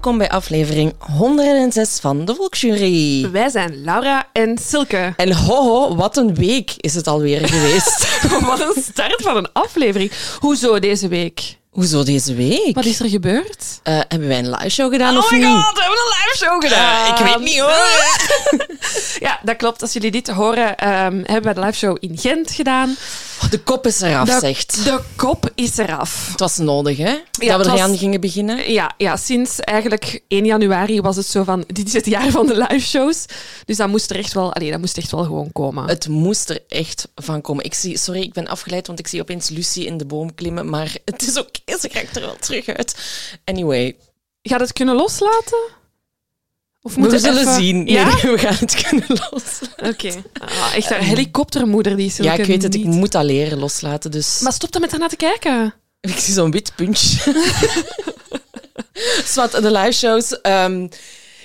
Welkom bij aflevering 106 van de Volksjury. Wij zijn Laura en Silke. En hoho, wat een week is het alweer geweest. Wat een start van een aflevering. Hoezo deze week? Hoezo deze week? Wat is er gebeurd? Eh, hebben wij een live show gedaan oh of my niet? god, we hebben een live show gedaan. Eh, ik weet niet hoor. ja, dat klopt. Als jullie dit horen, ehm, hebben we de live show in Gent gedaan. Oh, de kop is eraf, De, zegt. de kop is eraf. Het was nodig, hè? dat we was- eraan gingen beginnen. Ja, ja, sinds eigenlijk 1 januari was het zo van, dit is het jaar van de live shows. Dus dat moest er echt wel, allee, dat moest echt wel gewoon komen. Het moest er echt van komen. Ik zie, sorry, ik ben afgeleid, want ik zie opeens Lucie in de boom klimmen. Maar het is oké, ze raakt er wel terug uit. Anyway, Gaat het kunnen loslaten? Of we moet het zullen even- zien. Ja? nee, we gaan het kunnen loslaten. Oké. Ah, echt een helikoptermoeder die Ja, zulke ik weet het, ik moet dat leren loslaten. Dus Maar stop dan met ernaar te kijken. ik zie zo'n wit puntje. Zwat, de live shows. ehm,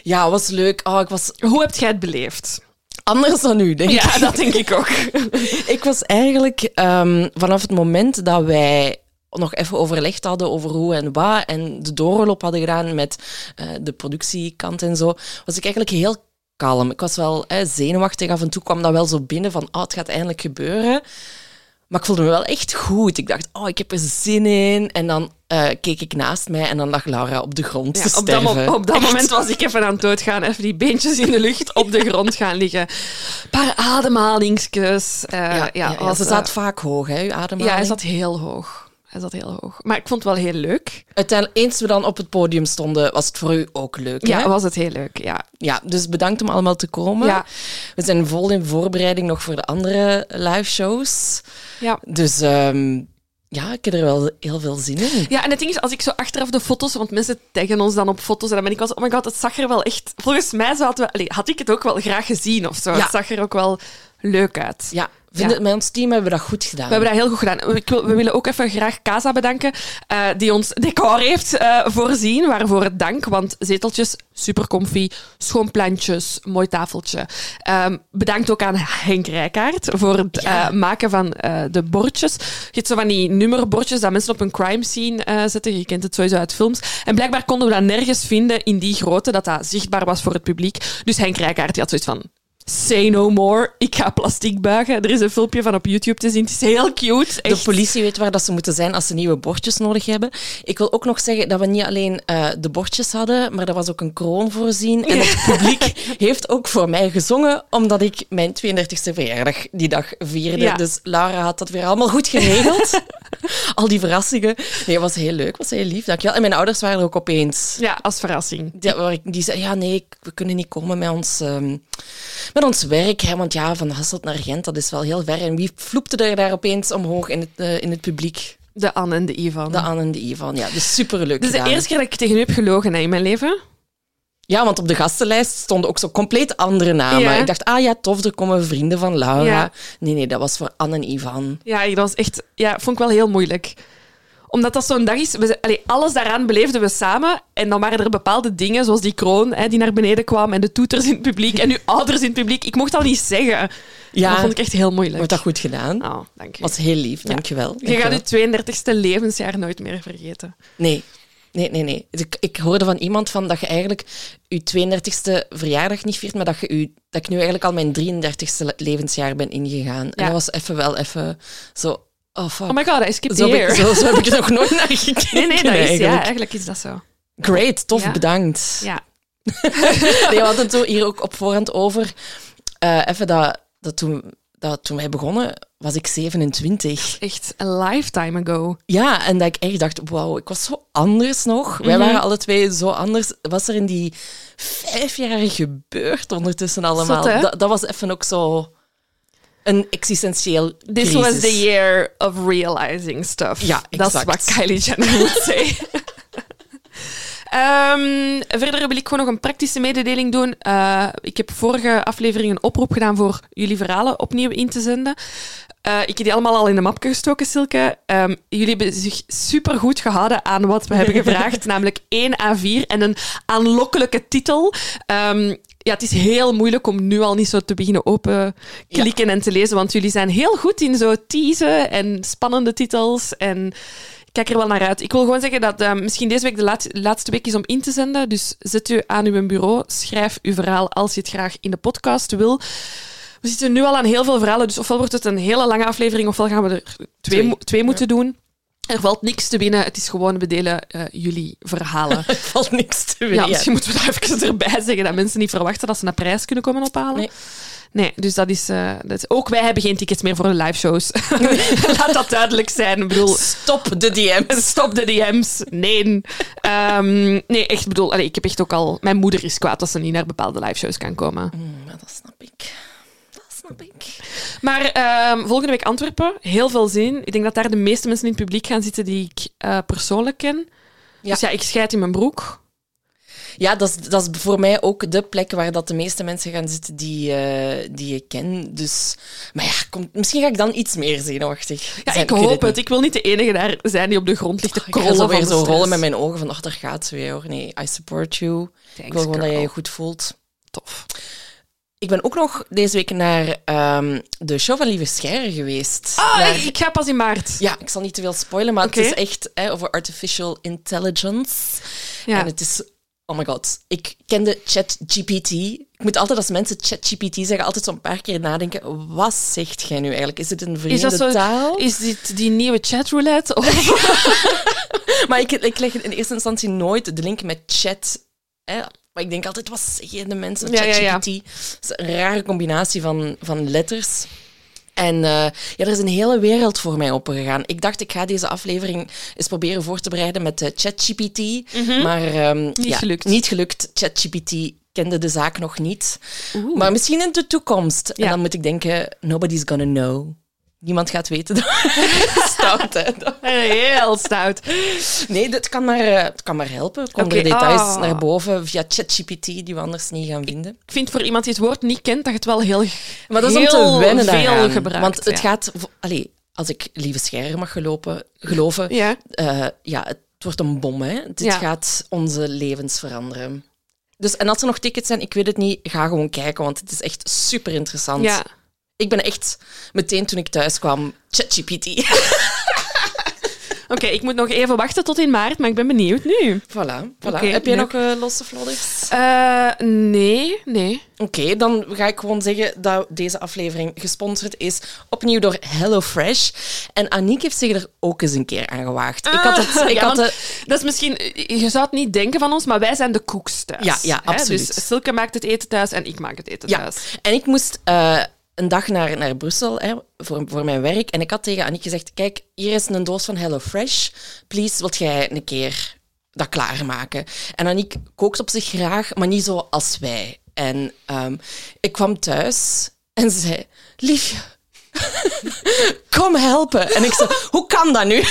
ja, was leuk. Oh, ik was Hoe heb jij het beleefd? anders dan u, denk ik. Ja, dat denk ik ook. Ik was eigenlijk ehm, vanaf het moment dat wij nog even overlegd hadden over hoe en wat en de doorloop hadden gedaan met eh, de productiekant en zo, was ik eigenlijk heel kalm. Ik was wel eh, zenuwachtig. Af en toe kwam dat wel zo binnen van, oh, het gaat eindelijk gebeuren. Maar ik voelde me wel echt goed. Ik dacht, oh, ik heb er zin in. En dan eh, keek ik naast mij en dan lag Laura op de grond te op, dat op dat moment was ik even aan het doodgaan. Even die beentjes in de lucht op de grond gaan liggen. Een paar ademhalingsjes. Eh, Ja, ja, ze staat vaak hoog, hè, uw ademhaling. ja, hij zat heel hoog. Hij zat heel hoog. Maar ik vond het wel heel leuk. Uiteindelijk, eens we dan op het podium stonden, was het voor u ook leuk, Ja, hè? was het heel leuk. Ja. Ja, dus bedankt om allemaal te komen. Ja. We zijn vol in voorbereiding nog voor de andere live shows. Ja. Dus ehm, ja, ik heb er wel heel veel zin in. ja, en het ding is, als ik zo achteraf de foto's, want mensen taggen ons dan op foto's, en dan ben ik wel zo, oh my god, het zag er wel echt... Volgens mij we, allee, had ik het ook wel graag gezien of zo. Ja. Het zag er ook wel leuk uit. Ja, vind Ja. het, met ons team hebben we dat goed gedaan. We hebben dat heel goed gedaan. Wil- we willen ook even graag Casa bedanken, eh, die ons decor heeft eh, voorzien. Waarvoor het dank, want zeteltjes, super comfy, schoon plantjes, mooi tafeltje. Ehm, bedankt ook aan Henk Rijkaard voor het Ja. eh, maken van de bordjes. Je hebt zo van die nummerbordjes dat mensen op een crime scene zetten. Je kent het sowieso uit films. En blijkbaar konden we dat nergens vinden in die grootte, dat dat zichtbaar was voor het publiek. Dus Henk Rijkaard die had zoiets van... Say no more. Ik ga plastic buigen. Er is een filmpje van op YouTube te zien. Het is heel cute. De Echt. politie weet waar dat ze moeten zijn als ze nieuwe bordjes nodig hebben. Ik wil ook nog zeggen dat we niet alleen eh, de bordjes hadden, maar er was ook een kroon voorzien. En het publiek heeft ook voor mij gezongen, omdat ik mijn 32e verjaardag die dag vierde. Ja. Dus Laura had dat weer allemaal goed geregeld. Al die verrassingen. Nee, het was heel leuk, was heel lief. Dankjewel. En mijn ouders waren er ook opeens. Ja, als verrassing. Die, die zei, ja nee, we kunnen niet komen met ons, ehm, met ons werk. Hè, want ja, van Hasselt naar Gent, dat is wel heel ver. En wie vloepte er daar opeens omhoog in het, eh, in het publiek? De Anne en de Ivan. De Anne en de Ivan. Ja, dus superleuk is de eerste keer dat ik tegen u heb gelogen hè, in mijn leven. Ja, want op de gastenlijst stonden ook zo compleet andere namen. Ja. Ik dacht, ah ja, tof, er komen vrienden van Laura. Ja. Nee, nee, dat was voor Anne en Ivan. Ja, dat was echt... Ja, vond ik wel heel moeilijk. Omdat dat zo'n dag is... We, allee, alles daaraan beleefden we samen. En dan waren er bepaalde dingen, zoals die kroon hè, die naar beneden kwam en de toeters in het publiek en uw ouders in het publiek. Ik mocht dat niet zeggen. Ja, Dat vond ik echt heel moeilijk. wordt dat goed gedaan. Oh, dank je. was heel lief, dankjewel. Je gaat dankjewel. je 32e levensjaar nooit meer vergeten. Nee. Nee, nee, nee. Ik, ik hoorde van iemand van dat je eigenlijk je 32e verjaardag niet viert, maar dat, je u, dat ik nu eigenlijk al mijn 33e levensjaar ben ingegaan. En Ja. dat was even wel even zo... Oh, fuck. Oh my god, I skipped zo, zo, zo heb ik er nog nooit naar gekeken. Nee, nee, dat is, ja, eigenlijk. eigenlijk is dat zo. Great, tof, Ja. bedankt. Ja. Nee, we hadden het hier ook op voorhand over. Eh, even dat, dat, toen, dat toen wij begonnen, was ik 27. Echt a lifetime ago. Ja, en dat ik echt dacht, wauw, ik was zo anders nog. Wij Mhm. waren alle twee zo anders. Wat er in die vijf jaar gebeurd ondertussen allemaal? Zot, dat, dat was even ook zo een existentieel This crisis. was the year of realizing stuff. Ja, Dat is exact. wat Kylie Jenner would say. Ehm, verder wil ik gewoon nog een praktische mededeling doen. Eh, ik heb vorige aflevering een oproep gedaan voor jullie verhalen opnieuw in te zenden. Eh, ik heb die allemaal al in de mapje gestoken, Silke. Ehm, jullie hebben zich supergoed gehouden aan wat we hebben gevraagd, namelijk één A4 en een aanlokkelijke titel. Ehm, ja, het is heel moeilijk om nu al niet zo te beginnen open klikken en te lezen, want jullie zijn heel goed in zo teasen en spannende titels en kijk er wel naar uit. Ik wil gewoon zeggen dat ehm, misschien deze week de laat- laatste week is om in te zenden, dus zet u aan uw bureau, schrijf uw verhaal als je het graag in de podcast wil. We zitten nu al aan heel veel verhalen, dus ofwel wordt het een hele lange aflevering, ofwel gaan we er twee, Twee, mo- twee moeten doen. Er valt niks te winnen, het is gewoon we delen eh, jullie verhalen. Er valt niks te Ja, winnen. misschien moeten we daar even erbij zeggen dat mensen niet verwachten dat ze een prijs kunnen komen ophalen. Nee. Nee, dus dat is, eh, dat is... Ook wij hebben geen tickets meer voor de live shows. Laat dat duidelijk zijn. Ik bedoel, Stop de DM's. stop de DM's. Nee. Ehm, nee, echt, ik bedoel, allee, ik heb echt ook al... Mijn moeder is kwaad als ze niet naar bepaalde live shows kan komen. Mm, dat snap ik. Dat snap ik. Maar ehm, volgende week Antwerpen, heel veel zin. Ik denk dat daar de meeste mensen in het publiek gaan zitten die ik eh, persoonlijk ken. Ja. Dus ja, ik scheid in mijn broek. Ja, dat is, dat is voor mij ook de plek waar dat de meeste mensen gaan zitten die, eh, die ik ken. Dus, maar ja, kom, misschien ga ik dan iets meer zenuwachtig Ja, zijn. ik hoop het. Ik wil niet de enige daar zijn die op de grond ligt te Ik ga krollen zo van weer zo rollen met mijn ogen van, ach, daar gaat ze weer hoor. Nee, I support you. ik wil gewoon dat girl. je goed voelt. Tof. Ik ben ook nog deze week naar ehm, de show van Lieve Scheire geweest. Ah, Naar- ik, ik ga pas in maart. Ja, ik zal niet te veel spoilen, maar het is echt hè, over artificial intelligence. Ja. En het is... Oh my god. Ik kende ChatGPT. Ik moet altijd als mensen ChatGPT zeggen, altijd zo'n paar keer nadenken. Wat zegt jij nu eigenlijk? Is het een Is vreemde dat zo? taal? Is dit die nieuwe chatroulette? Of... Maar ik, ik leg in eerste instantie nooit de link met chat. Hè? Maar ik denk altijd, wat zeggen de mensen? Ja, ja, ChatGPT. ja. Het is een rare combinatie van, van letters. En eh, ja, er is een hele wereld voor mij opengegaan. Ik dacht, ik ga deze aflevering eens proberen voor te bereiden met eh, ChatGPT. Maar ehm, Mhm. Niet ja, gelukt. Niet gelukt. ChatGPT kende de zaak nog niet. Oeh. Maar misschien in de toekomst. En dan moet ik denken, nobody's gonna know. Niemand gaat weten. Stout, hè? Heel stout. Nee, dit kan maar, eh, het kan maar helpen. Oké, er details ah. naar boven via ChatGPT die we anders niet gaan vinden. Ik vind voor iemand die het woord niet kent, dat je het wel heel Maar dat is om te wennen veel gebruikt. Want het ja. gaat... Allee, als ik Lieve Scheire mag gelopen, geloven, Ja. eh, ja, het wordt een bom. Hè? Dit Ja. gaat onze levens veranderen. Dus, en als er nog tickets zijn, ik weet het niet, ga gewoon kijken, want het is echt super interessant. ja. Ik ben echt meteen toen ik thuis kwam, ChatGPT. Oké, ik moet nog even wachten tot in maart, maar ik ben benieuwd nu. voilà, voilà. Heb jij nog eh, losse vlodders? Eh, nee, nee. Oké, dan ga ik gewoon zeggen dat deze aflevering gesponsord is opnieuw door HelloFresh. En Aniek heeft zich er ook eens een keer aan gewaagd. Ik had het... Ik Ah, Ja, had de, Dat is misschien, je zou het niet denken van ons, maar wij zijn de koeks thuis. Ja, ja, Hè? absoluut. Dus Silke maakt het eten thuis en ik maak het eten ja, thuis. en ik moest eh, een dag naar, naar Brussel hè, voor, voor mijn werk. En ik had tegen Aniek gezegd, kijk, hier is een doos van HelloFresh. Please, wilt jij een keer dat klaarmaken? En Aniek kookt op zich graag, maar niet zo als wij. En ehm, ik kwam thuis en ze zei, liefje, kom helpen. En ik zei, hoe kan dat nu?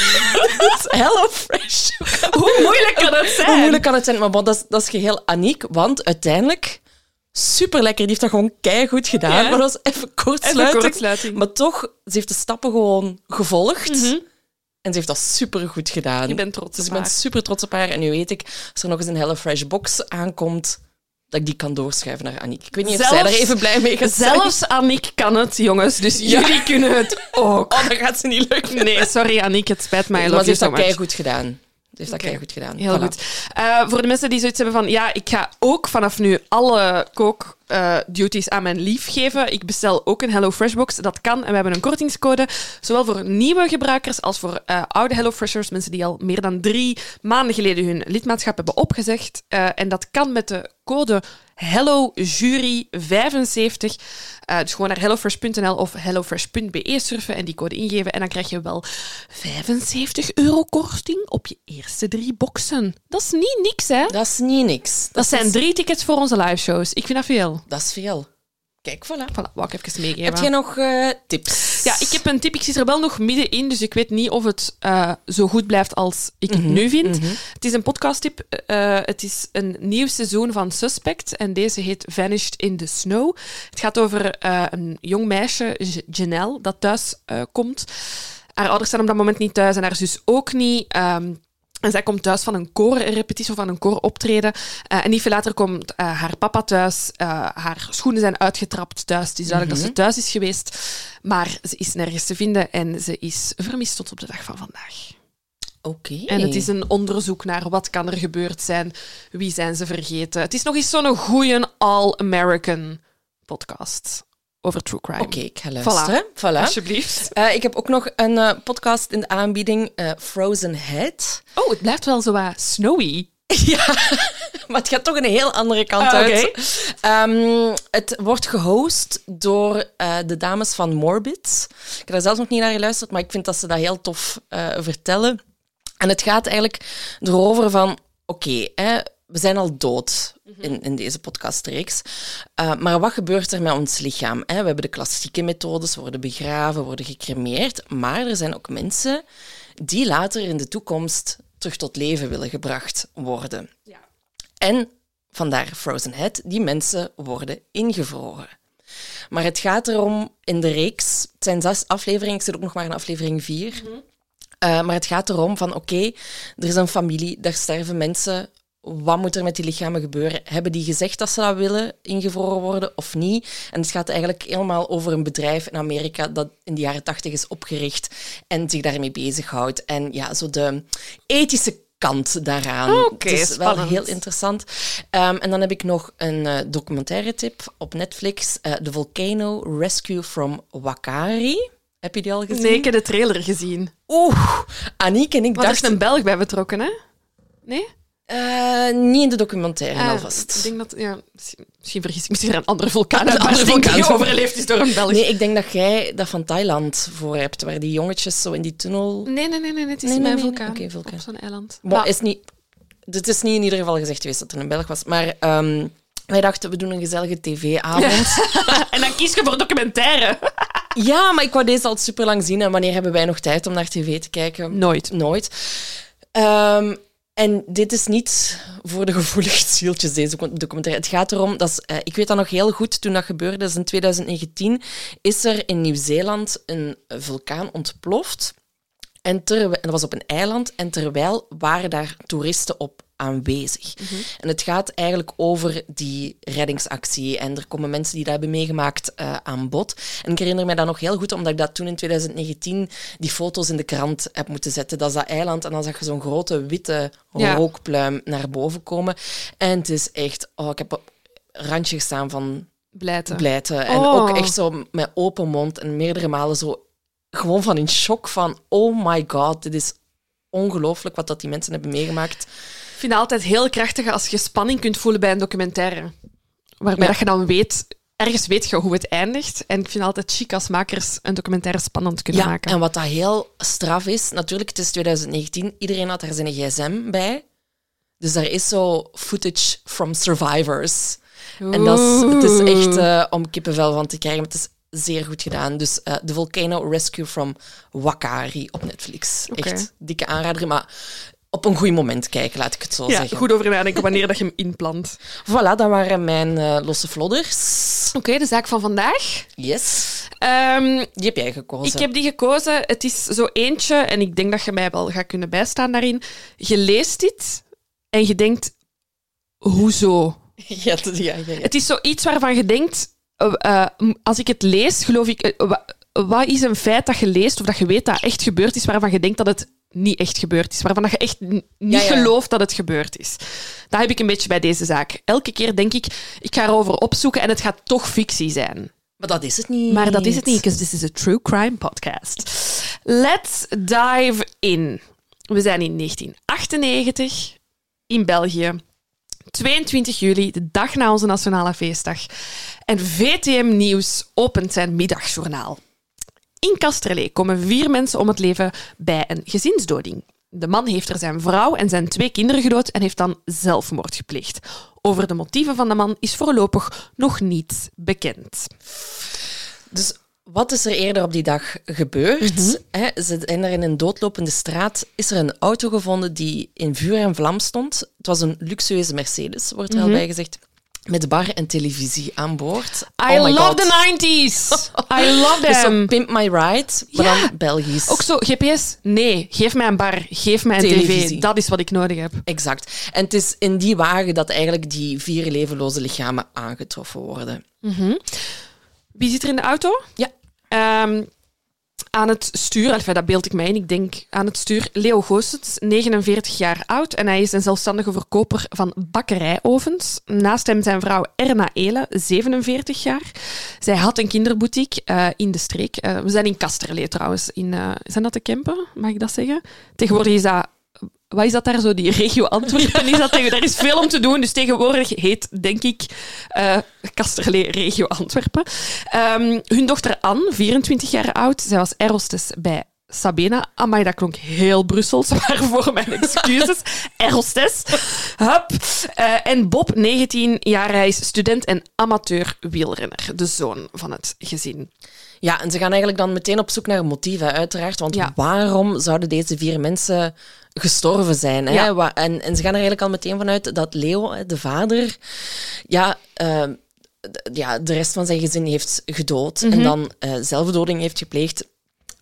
HelloFresh. Hoe moeilijk kan het zijn? Hoe moeilijk kan het zijn? Maar bon, dat, is, dat is geheel Aniek, want uiteindelijk... Super lekker, die heeft dat gewoon keihard gedaan. Ja. Maar dat was even kortsluiting. Maar toch, ze heeft de stappen gewoon gevolgd. En ze heeft dat super goed gedaan. Ik ben trots Dus op ik ben haar. super trots op haar. En nu weet ik, als er nog eens een HelloFresh box aankomt, dat ik die kan doorschuiven naar Aniek. Ik weet niet of zij Zelfs- er even blij mee gaat zijn. Zelfs Aniek kan het, jongens. Dus Ja. jullie kunnen het ook. Oh, dat gaat ze niet lukken. Nee, sorry Aniek, het spijt mij. Maar ze heeft dat keihard gedaan. Heeft dat Oké. keihard gedaan. Heel Voilà. goed. Eh, voor de mensen die zoiets hebben van, ja, ik ga ook vanaf nu alle kookduties aan mijn lief geven. Ik bestel ook een HelloFresh box. Dat kan. En we hebben een kortingscode, zowel voor nieuwe gebruikers als voor eh, oude HelloFreshers, mensen die al meer dan drie maanden geleden hun lidmaatschap hebben opgezegd. Eh, en dat kan met de code HelloJury75. Eh, dus gewoon naar hellofresh.nl of hellofresh.be surfen en die code ingeven. En dan krijg je wel 75 euro korting op je eerste drie boxen. Dat is niet niks, hè? Dat is niet niks. Dat zijn is, drie tickets voor onze liveshows. Ik vind dat veel. Dat is veel. Kijk, voilà. Voilà, wou ik even meegeven. Heb jij nog eh, tips? Ja, ik heb een tip. Ik zit er wel nog middenin, dus ik weet niet of het eh, zo goed blijft als ik het nu vind. Het is een podcasttip. Eh, het is een nieuw seizoen van Suspect en deze heet Vanished in the Snow. Het gaat over eh, een jong meisje, Janelle, dat thuis eh, komt. Haar ouders zijn op dat moment niet thuis en haar zus ook niet. Ehm, en zij komt thuis van een koorrepetitie of van een kooroptreden. Eh en niet veel later komt eh, haar papa thuis. Eh, haar schoenen zijn uitgetrapt thuis. Het is duidelijk dat ze thuis is geweest. Maar ze is nergens te vinden en ze is vermist tot op de dag van vandaag. Oké. En het is een onderzoek naar wat kan er gebeurd zijn. Wie zijn ze vergeten. Het is nog eens zo'n goeie all-American podcast over true crime. Oké, ik ga luisteren. Voilà. Alsjeblieft. Eh, ik heb ook nog een eh, podcast in de aanbieding, eh, Frozen Head. Oh, het blijft wel zo wat snowy. Ja, maar het gaat toch een heel andere kant Ah, oké. uit. Ehm, het wordt gehost door de dames van Morbid. Ik heb daar zelf nog niet naar geluisterd, maar ik vind dat ze dat heel tof vertellen. En het gaat eigenlijk erover van... Oké, we zijn al dood in, in deze podcastreeks. Uh, maar wat gebeurt er met ons lichaam? Hè? We hebben de klassieke methodes, we worden begraven, worden gecremeerd. Maar er zijn ook mensen die later in de toekomst terug tot leven willen gebracht worden. Ja. En vandaar Frozen Head, die mensen worden ingevroren. Maar het gaat erom in de reeks, het zijn zes afleveringen, ik zit ook nog maar in aflevering vier. Uh, maar het gaat erom van, oké, er is een familie, daar sterven mensen. Wat moet er met die lichamen gebeuren? Hebben die gezegd dat ze dat willen, ingevroren worden of niet? En het gaat eigenlijk helemaal over een bedrijf in Amerika dat in de jaren tachtig is opgericht en zich daarmee bezighoudt. En ja, zo de ethische kant daaraan. Oké, het is wel heel interessant. Um, en dan heb ik nog een uh, documentaire tip op Netflix. Uh, The Volcano Rescue from Wakari. Heb je die al gezien? Nee, ik heb de trailer gezien. Oeh, Aniek en ik Maar dachten... er is een Belg bij betrokken, hè? Nee? Uh, niet in de documentaire Ah, alvast. Ik denk dat, ja, misschien, misschien vergis ik er een andere vulkaan, Een een andere vulkaan die overleefd is door een Belg. Nee, ik denk dat jij dat van Thailand voor hebt, waar die jongetjes zo in die tunnel... Nee, nee, nee, nee, het is Nee, nee, mijn nee, vulkaan. oké, vulkaan. Op zo'n eiland. Maar- is niet... Het is niet in ieder geval gezegd geweest dat er een Belg was, maar um, wij dachten, we doen een gezellige tv-avond. en dan kies je voor documentaire. ja, maar ik wou deze al super lang zien en wanneer hebben wij nog tijd om naar tv te kijken? Nooit. Nooit. Um, en dit is niet voor de gevoelige zieltjes, deze documentaire. Het gaat erom, dat uh, ik weet dat nog heel goed, toen dat gebeurde, dat is in 2019, is er in Nieuw-Zeeland een vulkaan ontploft. En, terwijl, en dat was op een eiland, en terwijl waren daar toeristen op aanwezig. Mm -hmm. En het gaat eigenlijk over die reddingsactie. En er komen mensen die dat hebben meegemaakt uh, aan bod. En ik herinner me dat nog heel goed, omdat ik dat toen in 2019 die foto's in de krant heb moeten zetten. Dat is dat eiland en dan zag je zo'n grote witte ja. rookpluim naar boven komen. En het is echt... Oh, ik heb op randje gestaan van... Blijten. Blijten. En oh. ook echt zo met open mond en meerdere malen zo... Gewoon van in shock van... Oh my god, dit is ongelooflijk wat dat die mensen hebben meegemaakt. Ik vind het altijd heel krachtig als je spanning kunt voelen bij een documentaire. Waarbij ja. dat je dan weet, ergens weet je hoe het eindigt. En ik vind het altijd chic als makers een documentaire spannend kunnen ja, maken. En wat dat heel straf is, natuurlijk, het is 2019, iedereen had daar zijn gsm bij. Dus daar is zo footage from survivors. Oeh. En dat is, het is echt uh, om kippenvel van te krijgen. Het is zeer goed gedaan. Dus uh, The Volcano Rescue from Wakari op Netflix. Okay. Echt dikke aanrader, maar op een goed moment kijken, laat ik het zo ja, zeggen. Goed over nadenken wanneer dat je hem inplant. Voilà, dat waren mijn uh, losse vlodders. Oké, okay, de zaak van vandaag. Yes. Um, die heb jij gekozen. Ik heb die gekozen. Het is zo eentje, en ik denk dat je mij wel gaat kunnen bijstaan daarin. Je leest dit en je denkt, hoezo? Ja, ja, ja, ja. Het is zoiets waarvan je denkt, uh, uh, als ik het lees, geloof ik... Uh, wat is een feit dat je leest of dat je weet dat echt gebeurd is, waarvan je denkt dat het niet echt gebeurd is, waarvan je echt niet ja, ja. gelooft dat het gebeurd is. Dat heb ik een beetje bij deze zaak. Elke keer denk ik, ik ga erover opzoeken en het gaat toch fictie zijn. Maar dat is het niet. Maar dat is het niet, because this is a true crime podcast. Let's dive in. We zijn in 1998 in België. 22 juli, de dag na onze nationale feestdag. En VTM Nieuws opent zijn middagjournaal. In Kasterlee komen vier mensen om het leven bij een gezinsdoding. De man heeft er zijn vrouw en zijn twee kinderen gedood en heeft dan zelfmoord gepleegd. over de motieven van de man is voorlopig nog niet bekend. Dus wat is er eerder op die dag gebeurd? Mhm. Ze zijn er in een doodlopende straat. Is er een auto gevonden die in vuur en vlam stond? Het was een luxueuze Mercedes, wordt er Mhm. al bij gezegd. Met bar en televisie aan boord. I oh my love God. the 90s! I love Dus zo them! Pimp My Ride, maar Ja. dan Belgisch. Ook zo, GPS? Nee. Geef mij een bar. Geef mij een tv. Televisie. Dat is wat ik nodig heb. Exact. En het is in die wagen dat eigenlijk die vier levenloze lichamen aangetroffen worden. Wie zit er in de auto? Ja. Ehm, aan het stuur, dat beeld ik mij in, ik denk aan het stuur, Leo Goossens, 49 jaar oud. En hij is een zelfstandige verkoper van bakkerijovens. Naast hem zijn vrouw Erna Ele, 47 jaar. Zij had een kinderboutique eh, in de streek. Eh, we zijn in Kasterlee trouwens. In, eh, zijn dat de Kempen? Mag ik dat zeggen? Tegenwoordig is dat... Wat is dat daar zo? Die regio Antwerpen is dat tegen. Daar is veel om te doen. Dus tegenwoordig heet, denk ik, eh Kasterlee regio Antwerpen. Ehm, hun dochter Anne, 24 jaar oud, zij was aerostess bij Sabena. Amai, dat klonk heel Brussels, waarvoor mijn excuses. aerostess. Hup. Eh, en Bob, 19 jaar, hij is student en amateur wielrenner. De zoon van het gezin. Ja, en ze gaan eigenlijk dan meteen op zoek naar motieven, uiteraard. Want Ja. waarom zouden deze vier mensen gestorven zijn? Hè? Ja. En, en ze gaan er eigenlijk al meteen vanuit dat Leo, de vader, ja, eh, d- ja, de rest van zijn gezin heeft gedood. En dan eh, zelfdoding heeft gepleegd.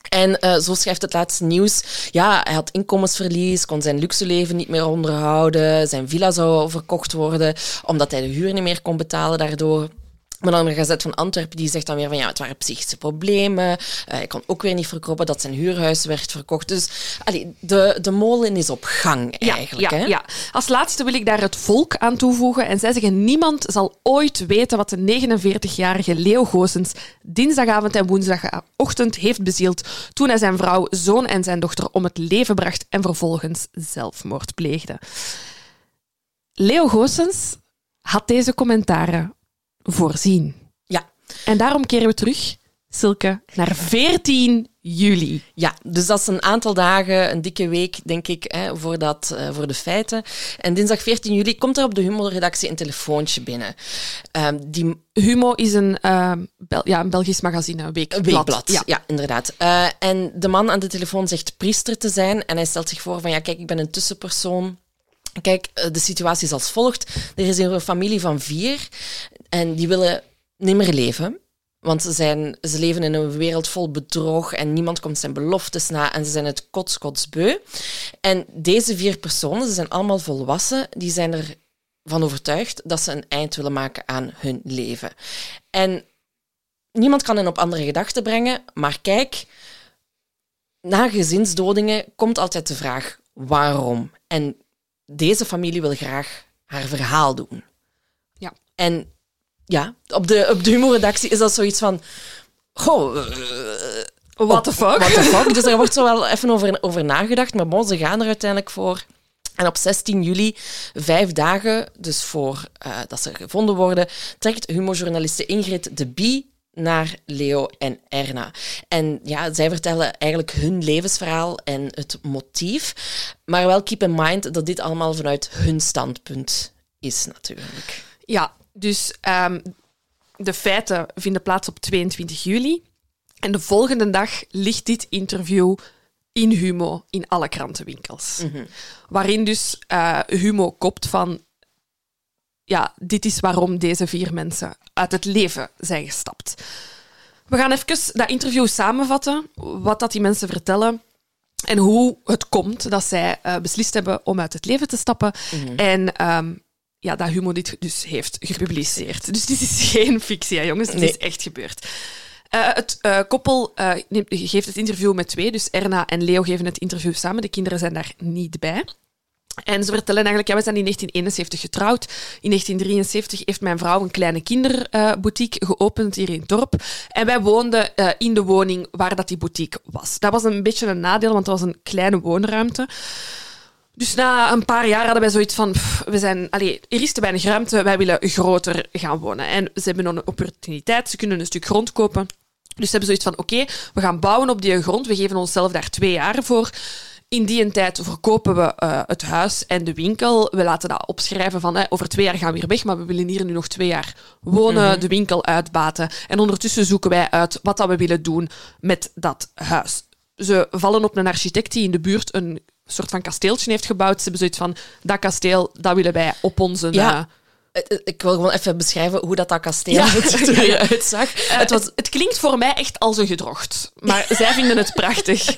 En eh, zo schrijft het laatste nieuws. Ja, hij had inkomensverlies, kon zijn luxe leven niet meer onderhouden. Zijn villa zou verkocht worden, omdat hij de huur niet meer kon betalen daardoor. Maar dan Gazet van Antwerpen die zegt dan weer van ja, het waren psychische problemen. Eh, hij kon ook weer niet verkopen dat zijn huurhuis werd verkocht. Dus allee, de, de molen is op gang eigenlijk. ja, hè? ja. Als laatste wil ik daar het volk aan toevoegen. En zij zeggen, niemand zal ooit weten wat de 49-jarige Leo Goossens dinsdagavond en woensdagochtend heeft bezield toen hij zijn vrouw, zoon en zijn dochter om het leven bracht en vervolgens zelfmoord pleegde. Leo Goossens had deze commentaren voorzien. Ja. En daarom keren we terug, Silke, naar 14 juli. Ja, dus dat is een aantal dagen, een dikke week, denk ik, hè, voor, dat, eh, voor de feiten. En dinsdag 14 juli komt er op de Humo-redactie een telefoontje binnen. Ehm, die Humo is een, eh, Bel- ja, een Belgisch magazine, een weekblad. weekblad, Ja. ja, inderdaad. Eh, en de man aan de telefoon zegt priester te zijn. En hij stelt zich voor van, ja, kijk, ik ben een tussenpersoon. Kijk, eh, de situatie is als volgt. Er is een familie van vier en die willen niet meer leven. Want ze, zijn, ze leven in een wereld vol bedrog en niemand komt zijn beloftes na en ze zijn het kots, kots beu. En deze vier personen, ze zijn allemaal volwassen, die zijn ervan overtuigd dat ze een eind willen maken aan hun leven. En niemand kan hen op andere gedachten brengen, maar kijk, na gezinsdodingen komt altijd de vraag waarom. En deze familie wil graag haar verhaal doen. Ja. En ja, op de, op de humorredactie is dat zoiets van... Goh, eh, What the fuck? what the fuck? Dus er wordt zo wel even over, over nagedacht, maar bon, ze gaan er uiteindelijk voor. En op 16 juli, vijf dagen, dus voor eh, dat ze gevonden worden, trekt humorjournaliste Ingrid de Bie naar Leo en Erna. En ja, zij vertellen eigenlijk hun levensverhaal en het motief. Maar wel keep in mind dat dit allemaal vanuit hun standpunt is, natuurlijk. Ja, dus ehm, de feiten vinden plaats op 22 juli. En de volgende dag ligt dit interview in Humo in alle krantenwinkels. Waarin dus eh, Humo kopt van... Ja, dit is waarom deze vier mensen uit het leven zijn gestapt. We gaan even dat interview samenvatten, wat dat die mensen vertellen en hoe het komt dat zij eh, beslist hebben om uit het leven te stappen. En ehm, ja, dat Humo dit dus heeft gepubliceerd. Dus dit is geen fictie, hè, jongens. Dit Nee. is echt gebeurd. Eh, het eh, koppel eh, neemt- geeft het interview met twee, dus Erna en Leo geven het interview samen. De kinderen zijn daar niet bij. En ze vertellen eigenlijk, ja, we zijn in 1971 getrouwd. In 1973 heeft mijn vrouw een kleine kinderboutique geopend hier in het dorp. En wij woonden in de woning waar dat die boutique was. Dat was een beetje een nadeel, want het was een kleine woonruimte. Dus na een paar jaar hadden wij zoiets van, pff, we zijn, allee, er is te weinig ruimte, wij willen groter gaan wonen. En ze hebben een opportuniteit, ze kunnen een stuk grond kopen. Dus ze hebben zoiets van, oké, we gaan bouwen op die grond, we geven onszelf daar twee jaar voor. in die tijd verkopen we eh, het huis en de winkel. We laten dat opschrijven van eh, over twee jaar gaan we hier weg, maar we willen hier nu nog twee jaar wonen, de winkel uitbaten. En ondertussen zoeken wij uit wat dat we willen doen met dat huis. Ze vallen op een architect die in de buurt een soort van kasteeltje heeft gebouwd. Ze hebben zoiets van, dat kasteel, dat willen wij op onze... Ja. eh, Eh, eh, Ik wil gewoon even beschrijven hoe dat, dat kasteel Ja. eruit zag. Het was het, het klinkt voor mij echt als een gedrocht. Maar zij vinden het prachtig.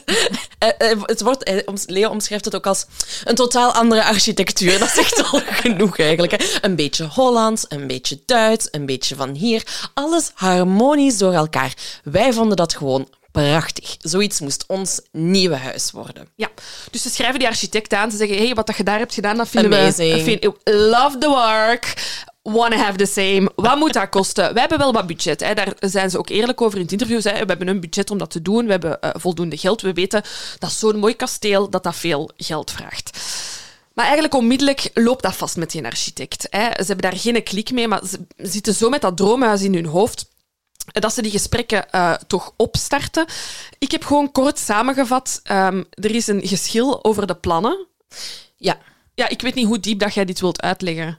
Het wordt, Leo omschrijft het ook als een totaal andere architectuur. Dat zegt al genoeg eigenlijk. Hè. Een beetje Hollands, een beetje Duits, een beetje van hier. Alles harmonisch door elkaar. Wij vonden dat gewoon prachtig. Zoiets moest ons nieuwe huis worden. Ja, dus ze schrijven die architect aan. Ze zeggen, hey, wat dat je daar hebt gedaan, dat vinden Amazing. we... Vind, love the work. Wanna have the same. Wat moet dat kosten? Wij hebben wel wat budget. Hè. Daar zijn ze ook eerlijk over in het interview. Hè. We hebben een budget om dat te doen. We hebben eh, voldoende geld. We weten dat zo'n mooi kasteel dat dat veel geld vraagt. Maar eigenlijk onmiddellijk loopt dat vast met die architect. Hè. Ze hebben daar geen klik mee, maar ze zitten zo met dat droomhuis in hun hoofd dat ze die gesprekken eh, toch opstarten. Ik heb gewoon kort samengevat. ehm, er is een geschil over de plannen. Ja. Ja, ik weet niet hoe diep dat jij dit wilt uitleggen.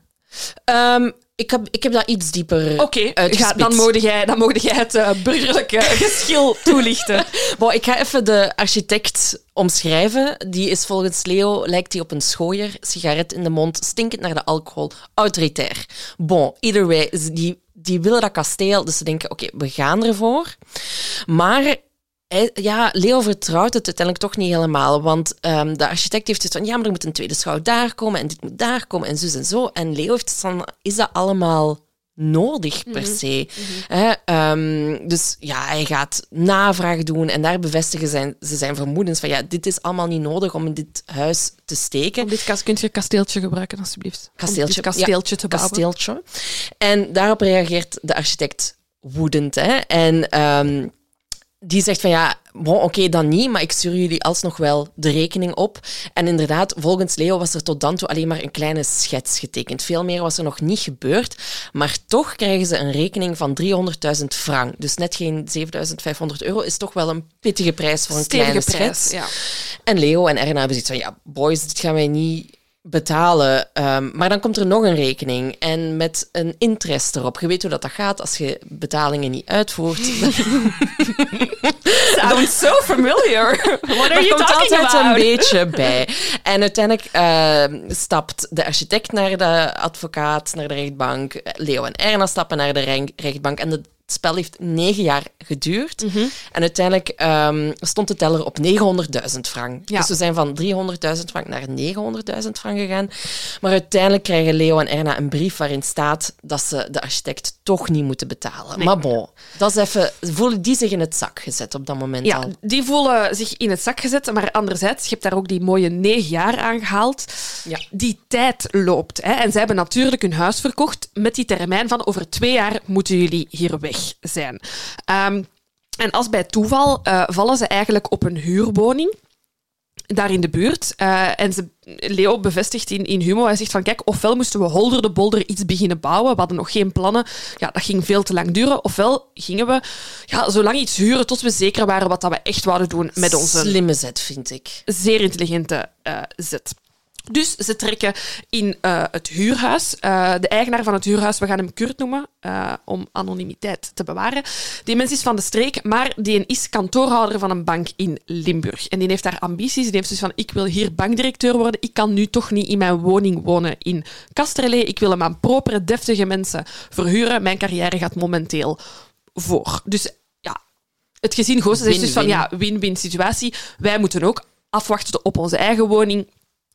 Ehm, ik, heb, ik heb dat iets dieper Oké, dan mogen jij, dan mogen jij het eh, burgerlijke geschil toelichten. Bon, ik ga even de architect omschrijven. Die is volgens Leo, lijkt hij op een schooier, sigaret in de mond, stinkend naar de alcohol, autoritair. Bon, either way, die, die willen dat kasteel, dus ze denken, oké, we gaan ervoor. Maar hij- ja, Leo vertrouwt het uiteindelijk toch niet helemaal, want ehm, de architect heeft het van, ja, maar er moet een tweede schouw daar komen en dit moet daar komen en zus en zo. En Leo heeft van, is dat allemaal nodig per se. Hè, ehm, dus ja, hij gaat navraag doen en daar bevestigen zijn, ze zijn vermoedens van ja, dit is allemaal niet nodig om in dit huis te steken. Op dit kas kunt je kasteeltje gebruiken, alsjeblieft. Om Kasteeltje, dit kasteeltje ja, te bouwen. kasteeltje. En daarop reageert de architect woedend. Hè? En ehm, die zegt van ja, bon, oké, dan niet, maar ik stuur jullie alsnog wel de rekening op. En inderdaad, volgens Leo was er tot dan toe alleen maar een kleine schets getekend. Veel meer was er nog niet gebeurd. Maar toch krijgen ze een rekening van 300.000 frank. Dus net geen 7.500 euro is toch wel een pittige prijs voor een Stevige kleine prijs, schets. ja. En Leo en Erna hebben zoiets van, ja, boys, dit gaan wij niet betalen. Ehm, maar dan komt er nog een rekening en met een interest erop. Je weet hoe dat, dat gaat als je betalingen niet uitvoert. Sounds so familiar. What are Er you komt talking altijd een about? beetje bij. En uiteindelijk ehm, stapt de architect naar de advocaat, naar de rechtbank. Leo en Erna stappen naar de re- rechtbank. En het spel heeft negen jaar geduurd. Mhm. En uiteindelijk ehm, stond de teller op 900.000 frank. Ja. Dus we zijn van 300.000 frank naar 900.000 frank gegaan. Maar uiteindelijk krijgen Leo en Erna een brief waarin staat dat ze de architect toch niet moeten betalen. Maar bon, dat is even, voelen die zich in het zak gezet op dat moment Ja, al. die voelen zich in het zak gezet, maar anderzijds, je hebt daar ook die mooie negen jaar aangehaald. Ja. Die tijd loopt. Hè. En zij hebben natuurlijk hun huis verkocht met die termijn van over twee jaar moeten jullie hier weg zijn. Ehm, en als bij toeval eh, vallen ze eigenlijk op een huurwoning daar in de buurt. Eh, en ze, Leo bevestigt in, in Humo, hij zegt van kijk, ofwel moesten we holder de bolder iets beginnen bouwen, we hadden nog geen plannen, ja, dat ging veel te lang duren, ofwel gingen we ja, zo lang iets huren tot we zeker waren wat dat we echt wouden doen met onze Slimme zet, vind ik. zeer intelligente eh, zet. Dus ze trekken in eh, het huurhuis. Eh, de eigenaar van het huurhuis, we gaan hem Kurt noemen, eh, om anonimiteit te bewaren. Die mens is van de streek, maar die is kantoorhouder van een bank in Limburg. En die heeft daar ambities. Die heeft dus van, ik wil hier bankdirecteur worden. Ik kan nu toch niet in mijn woning wonen in Kasterlee. Ik wil hem aan propere, deftige mensen verhuren. Mijn carrière gaat momenteel voor. Dus ja, het gezin Goossens is dus van, ja, win-win situatie. Wij moeten ook afwachten op onze eigen woning.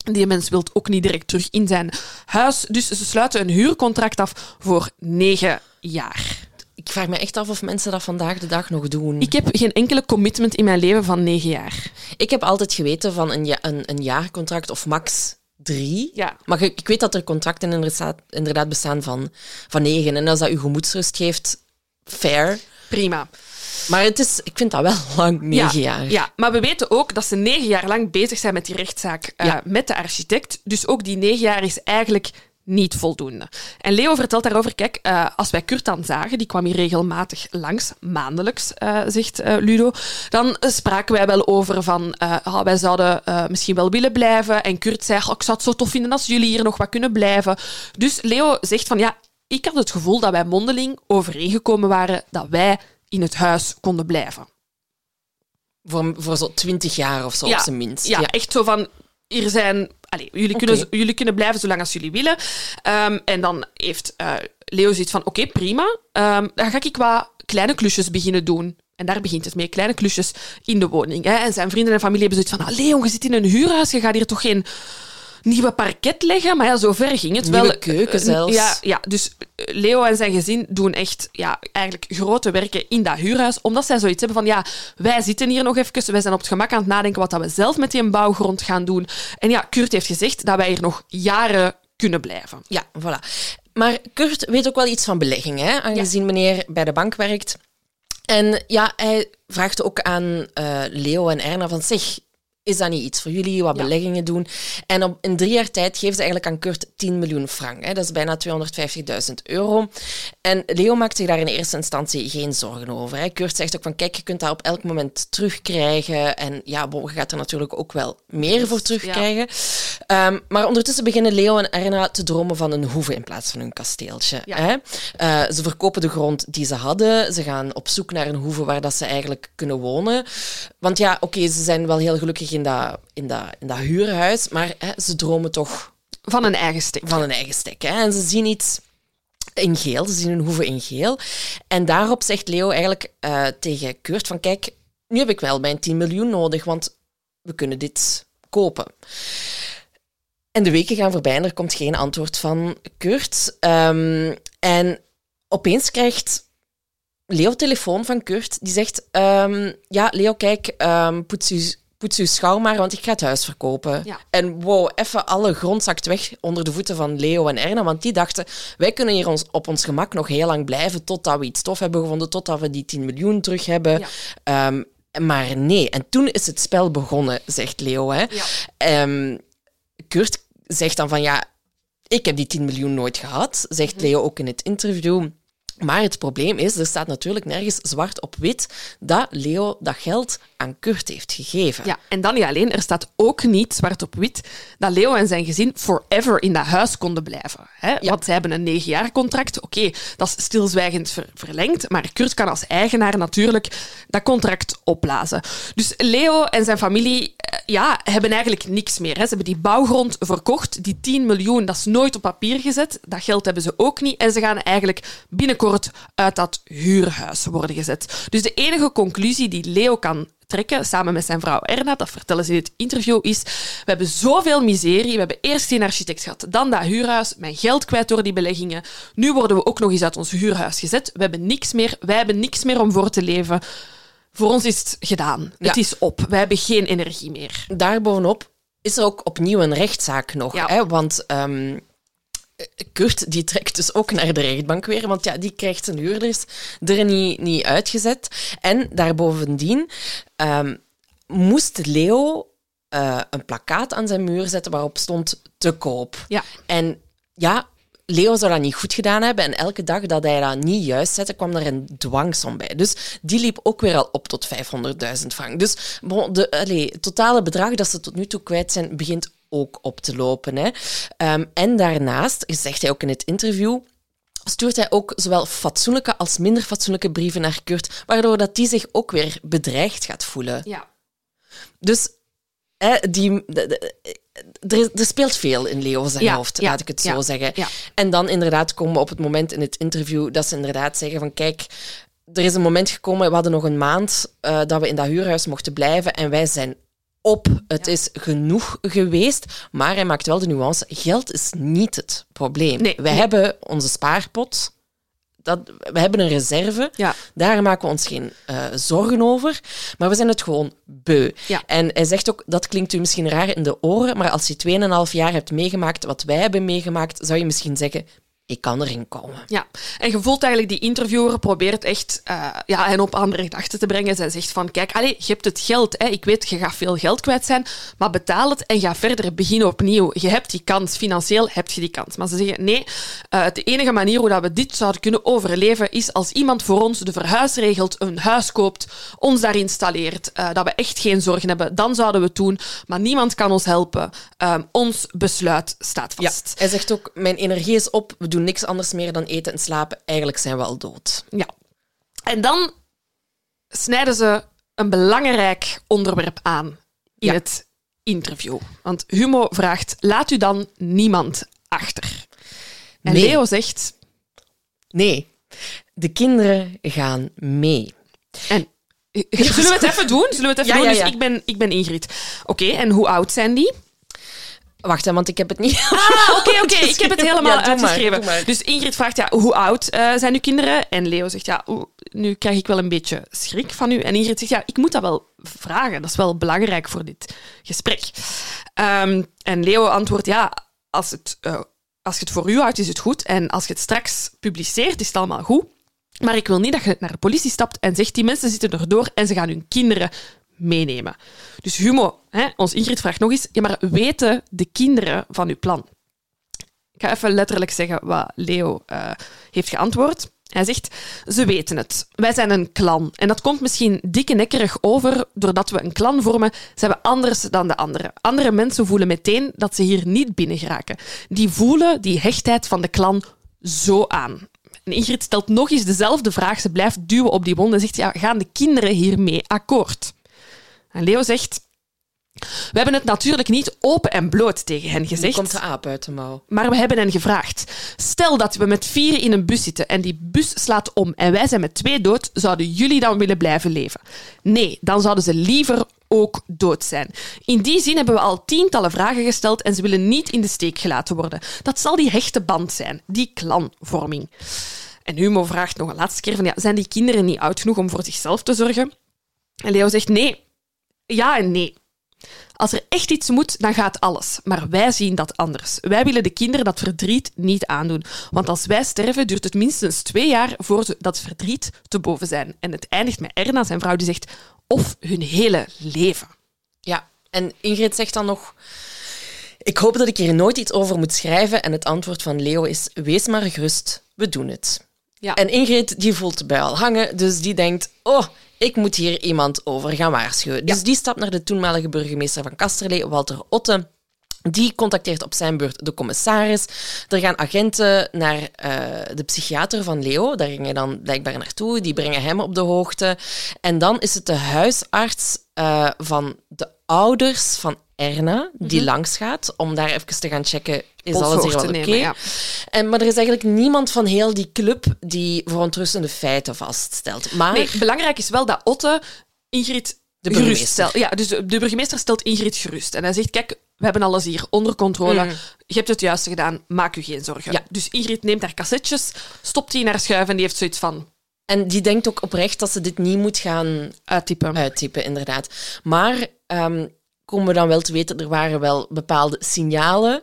Die mens wil ook niet direct terug in zijn huis. Dus ze sluiten een huurcontract af voor negen jaar. Ik vraag me echt af of mensen dat vandaag de dag nog doen. Ik heb geen enkele commitment in mijn leven van negen jaar. Ik heb altijd geweten van een, ja, een, een jaarcontract of max drie. Ja. Maar ik, ik weet dat er contracten inderdaad, inderdaad bestaan van, van negen. En als dat u gemoedsrust geeft, fair. Prima. Maar het is, ik vind dat wel lang, negen ja, jaar. Ja, maar we weten ook dat ze negen jaar lang bezig zijn met die rechtszaak eh, Ja. met de architect. Dus ook die negen jaar is eigenlijk niet voldoende. En Leo vertelt daarover, kijk, uh, als wij Kurt dan zagen, die kwam hier regelmatig langs, maandelijks, uh, zegt uh, Ludo, dan spraken wij wel over van, oh, wij zouden misschien wel willen blijven. En Kurt zei, oh, ik zou het zo tof vinden als jullie hier nog wat kunnen blijven. Dus Leo zegt van, ja, ik had het gevoel dat wij mondeling overeengekomen waren dat wij in het huis konden blijven. Voor, voor zo'n twintig jaar of zo, ja, op zijn minst. Ja, echt zo van, hier zijn... Allez, jullie, kunnen, jullie kunnen blijven zolang als jullie willen. Ehm, en dan heeft eh, Leo zoiets van, oké, prima. Ehm, dan ga ik wat kleine klusjes beginnen doen. En daar begint het mee, kleine klusjes in de woning. Hè. En zijn vrienden en familie hebben zoiets van, ah, Leo, je zit in een huurhuis, je gaat hier toch geen nieuwe parket leggen? Maar ja, zover ging het Nieuwe wel. keuken Eh, zelfs. Ja, ja, dus eh, Leo en zijn gezin doen echt ja, eigenlijk grote werken in dat huurhuis, omdat zij zoiets hebben van, ja, wij zitten hier nog even, wij zijn op het gemak aan het nadenken wat dat we zelf met die bouwgrond gaan doen. En ja, Kurt heeft gezegd dat wij hier nog jaren kunnen blijven. Ja, voilà. Maar Kurt weet ook wel iets van beleggingen, hè? aangezien meneer bij de bank werkt. En ja, hij vraagt ook aan eh, Leo en Erna van zeg, is dat niet iets voor jullie, wat Ja. beleggingen doen? En op, in drie jaar tijd geven ze eigenlijk aan Kurt 10 miljoen frank. Hè? Dat is bijna 250.000 euro. En Leo maakt zich daar in eerste instantie geen zorgen over. Hè? Kurt zegt ook van, kijk, je kunt dat op elk moment terugkrijgen. En ja, bon, je gaat er natuurlijk ook wel meer voor terugkrijgen. Ehm, maar ondertussen beginnen Leo en Erna te dromen van een hoeve in plaats van een kasteeltje. Ja. Hè? Eh, ze verkopen de grond die ze hadden. Ze gaan op zoek naar een hoeve waar dat ze eigenlijk kunnen wonen. Want ja, oké, ze zijn wel heel gelukkig in dat, in dat, in dat huurhuis, maar hè, ze dromen toch Van een eigen stek. van een eigen stek. Hè? En ze zien iets in geel, ze zien een hoeve in geel. En daarop zegt Leo eigenlijk eh, tegen Kurt van kijk, nu heb ik wel mijn 10 miljoen nodig, want we kunnen dit kopen. En de weken gaan voorbij en er komt geen antwoord van Kurt. Ehm, en opeens krijgt Leo telefoon van Kurt. Die zegt, ehm, ja, Leo, kijk, ehm, poets, poets uw schouw maar, want ik ga het huis verkopen. Ja. En wow, even alle grond zakt weg onder de voeten van Leo en Erna, want die dachten, wij kunnen hier ons, op ons gemak nog heel lang blijven totdat we iets tof hebben gevonden, totdat we die 10 miljoen terug hebben. Ja. Ehm, maar nee, en toen is het spel begonnen, zegt Leo. Hè. Ja. Ehm, Kurt zegt dan van ja, ik heb die 10 miljoen nooit gehad, zegt Leo ook in het interview. Maar het probleem is, er staat natuurlijk nergens zwart op wit dat Leo dat geld aan Kurt heeft gegeven. Ja, en dan niet alleen, er staat ook niet zwart op wit dat Leo en zijn gezin forever in dat huis konden blijven. Hè? Want zij hebben een negen jaar contract. Oké, dat is stilzwijgend ver- verlengd, maar Kurt kan als eigenaar natuurlijk dat contract opblazen. Dus Leo en zijn familie eh, ja, hebben eigenlijk niks meer. Hè. Ze hebben die bouwgrond verkocht, die 10 miljoen, dat is nooit op papier gezet. Dat geld hebben ze ook niet en ze gaan eigenlijk binnenkort uit dat huurhuis worden gezet. Dus de enige conclusie die Leo kan trekken, samen met zijn vrouw Erna, dat vertellen ze in het interview, is we hebben zoveel miserie. We hebben eerst geen architect gehad, dan dat huurhuis, mijn geld kwijt door die beleggingen. Nu worden we ook nog eens uit ons huurhuis gezet. We hebben niks meer, wij hebben niks meer om voor te leven. Voor ons is het gedaan. Ja. Het is op. Wij hebben geen energie meer. Daarbovenop is er ook opnieuw een rechtszaak nog. Ja. Hè? Want ehm, Kurt die trekt dus ook naar de rechtbank weer, want ja, die krijgt zijn huurders er niet, niet uitgezet. En daarbovendien ehm, moest Leo eh, een plakkaat aan zijn muur zetten waarop stond te koop. Ja. En ja, Leo zou dat niet goed gedaan hebben. En elke dag dat hij dat niet juist zette, kwam er een dwangsom bij. Dus die liep ook weer al op tot 500.000 frank. Dus bon, de het totale bedrag dat ze tot nu toe kwijt zijn, begint ook op te lopen. Hè. Ehm, en daarnaast, zegt hij ook in het interview, stuurt hij ook zowel fatsoenlijke als minder fatsoenlijke brieven naar Kurt, waardoor dat die zich ook weer bedreigd gaat voelen. Ja. Dus hè, die, de- de- er, speelt veel in Leo zijn Ja, hoofd, ja, laat ik het ja, zo zeggen. En dan inderdaad komen we op het moment in het interview dat ze inderdaad zeggen van kijk, er is een moment gekomen, we hadden nog een maand eh, dat we in dat huurhuis mochten blijven en wij zijn op. Het is genoeg geweest, maar hij maakt wel de nuance, geld is niet het probleem. Nee, wij nee. hebben onze spaarpot, dat, we hebben een reserve, Ja. daar maken we ons geen eh, zorgen over, maar we zijn het gewoon beu. Ja. En hij zegt ook, dat klinkt u misschien raar in de oren, maar als je 2,5 jaar hebt meegemaakt wat wij hebben meegemaakt, zou je misschien zeggen, ik kan erin komen. Ja, en je voelt eigenlijk die interviewer probeert echt uh, ja, hen op andere gedachten te brengen. Zij zegt van, kijk, allez, je hebt het geld. Hè. Ik weet, je gaat veel geld kwijt zijn, maar betaal het en ga verder. Begin opnieuw. Je hebt die kans. Financieel heb je die kans. Maar ze zeggen, nee, uh, de enige manier hoe dat we dit zouden kunnen overleven is als iemand voor ons de verhuis regelt, een huis koopt, ons daar installeert, uh, dat we echt geen zorgen hebben. Dan zouden we het doen, maar niemand kan ons helpen. ons besluit staat vast. Ja, hij zegt ook, mijn energie is op, we doen niks anders meer dan eten en slapen. Eigenlijk zijn we al dood. Ja. En dan snijden ze een belangrijk onderwerp aan in het interview. Want Humo vraagt: laat u dan niemand achter? En Nee. Leo zegt: Nee, de kinderen gaan mee. en, Zullen we het even doen? Zullen we het even Ja, doen? ja, Dus ik ben, ik ben Ingrid. Oké, en hoe oud zijn die? Wacht, hè, want ik heb het niet. Ah, oké, oké. Ik heb het helemaal Ja, maar, uitgeschreven. maar. Dus Ingrid vraagt, ja, hoe oud eh, zijn uw kinderen? En Leo zegt, ja, nu krijg ik wel een beetje schrik van u. En Ingrid zegt, ja, ik moet dat wel vragen. Dat is wel belangrijk voor dit gesprek. Ehm, en Leo antwoordt, ja, als het, eh, als je het voor u houdt, is het goed. En als je het straks publiceert, is het allemaal goed. Maar ik wil niet dat je naar de politie stapt en zegt, die mensen zitten erdoor en ze gaan hun kinderen meenemen. Dus Humo, hè, ons Ingrid vraagt nog eens, ja, maar weten de kinderen van uw plan? Ik ga even letterlijk zeggen wat Leo eh, heeft geantwoord. Hij zegt, ze weten het. Wij zijn een clan. En dat komt misschien dikke nekkerig over doordat we een clan vormen. Ze hebben anders dan de anderen. Andere mensen voelen meteen dat ze hier niet binnen geraken. Die voelen die hechtheid van de clan zo aan. Ingrid stelt nog eens dezelfde vraag. Ze blijft duwen op die wond en zegt, ja, gaan de kinderen hiermee akkoord? En Leo zegt, we hebben het natuurlijk niet open en bloot tegen hen Nu gezegd. komt de aap uit de mouw. Maar we hebben hen gevraagd. Stel dat we met vier in een bus zitten en die bus slaat om en wij zijn met twee dood, zouden jullie dan willen blijven leven? Nee, dan zouden ze liever ook dood zijn. In die zin hebben we al tientallen vragen gesteld en ze willen niet in de steek gelaten worden. Dat zal die hechte band zijn, die clanvorming. En Humo vraagt nog een laatste keer van, ja, zijn die kinderen niet oud genoeg om voor zichzelf te zorgen? En Leo zegt nee. Ja en nee. Als er echt iets moet, dan gaat alles. Maar wij zien dat anders. Wij willen de kinderen dat verdriet niet aandoen. Want als wij sterven, duurt het minstens twee jaar voor ze dat verdriet te boven zijn. En het eindigt met Erna, zijn vrouw, die zegt of hun hele leven. Ja, en Ingrid zegt dan nog... Ik hoop dat ik hier nooit iets over moet schrijven. En het antwoord van Leo is... Wees maar gerust, we doen het. Ja. En Ingrid die voelt de bui al hangen, dus die denkt... Oh, ik moet hier iemand over gaan waarschuwen. Dus die stapt naar de toenmalige burgemeester van Kasterlee, Walter Otte. Die contacteert op zijn beurt de commissaris. Er gaan agenten naar eh, de psychiater van Leo. Daar ging hij dan blijkbaar naartoe. Die brengen hem op de hoogte. En dan is het de huisarts eh, van de ouders van Erna die langsgaat om daar even te gaan checken. Is alles hier wel oké? ja. En, maar er is eigenlijk niemand van heel die club die verontrustende feiten vaststelt. Maar Nee, belangrijk is wel dat Otte Ingrid De gerust burgemeester. stelt. Ja, dus de de burgemeester stelt Ingrid gerust. En hij zegt, kijk, we hebben alles hier onder controle. Je hebt het juiste gedaan, maak u geen zorgen. Ja. Dus Ingrid neemt haar cassettes, stopt die in haar schuif en die heeft zoiets van En die denkt ook oprecht dat ze dit niet moet gaan uittypen. uittypen, inderdaad. Maar ehm, komen we dan wel te weten, er waren wel bepaalde signalen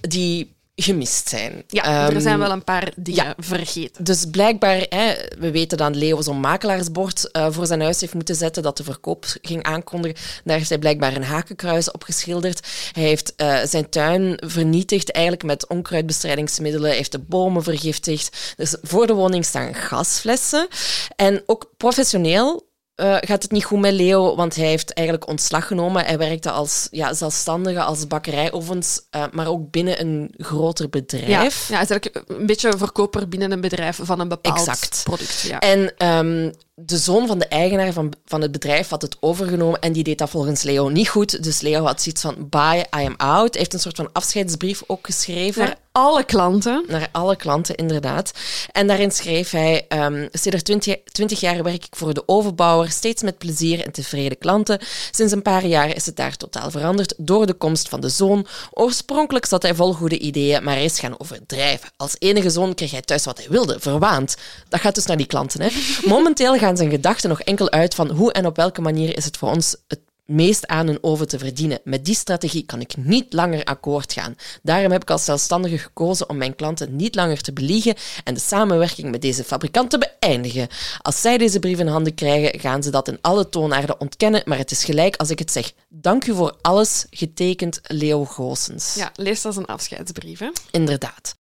die gemist zijn. Mhm. Ja, er Ehm, zijn wel een paar dingen ja. vergeten. Dus blijkbaar, hè, we weten dat Leo zo'n makelaarsbord eh, voor zijn huis heeft moeten zetten dat de verkoop ging aankondigen. Daar heeft hij blijkbaar een hakenkruis op geschilderd. Hij heeft eh, zijn tuin vernietigd, eigenlijk met onkruidbestrijdingsmiddelen. Hij heeft de bomen vergiftigd. Dus voor de woning staan gasflessen. En ook professioneel eh, gaat het niet goed met Leo, want hij heeft eigenlijk ontslag genomen. Hij werkte als ja, zelfstandige, als bakkerijovens, eh, maar ook binnen een groter bedrijf. ja, is eigenlijk een beetje een verkoper binnen een bedrijf van een bepaald Exact. product. Ja. En ehm, de zoon van de eigenaar van, van het bedrijf had het overgenomen en die deed dat volgens Leo niet goed. Dus Leo had zoiets van, bye, I am out. Hij heeft een soort van afscheidsbrief ook geschreven. Naar alle klanten. Naar alle klanten, inderdaad. En daarin schreef hij: ehm Sinds 20, 20 jaar werk ik voor de ovenbouwer, steeds met plezier en tevreden klanten. Sinds een paar jaar is het daar totaal veranderd door de komst van de zoon. Oorspronkelijk zat hij vol goede ideeën, maar hij is gaan overdrijven. Als enige zoon kreeg hij thuis wat hij wilde, verwaand. Dat gaat dus naar die klanten. Hè. Momenteel gaan zijn gedachten nog enkel uit van hoe en op welke manier is het voor ons het meest aan hun oven te verdienen. Met die strategie kan ik niet langer akkoord gaan. Daarom heb ik als zelfstandige gekozen om mijn klanten niet langer te beliegen en de samenwerking met deze fabrikant te beëindigen. Als zij deze brief in handen krijgen, gaan ze dat in alle toonaarden ontkennen, maar het is gelijk als ik het zeg. Dank u voor alles, getekend Leo Goossens. Ja, lees dat als een afscheidsbrief. Hè? Inderdaad.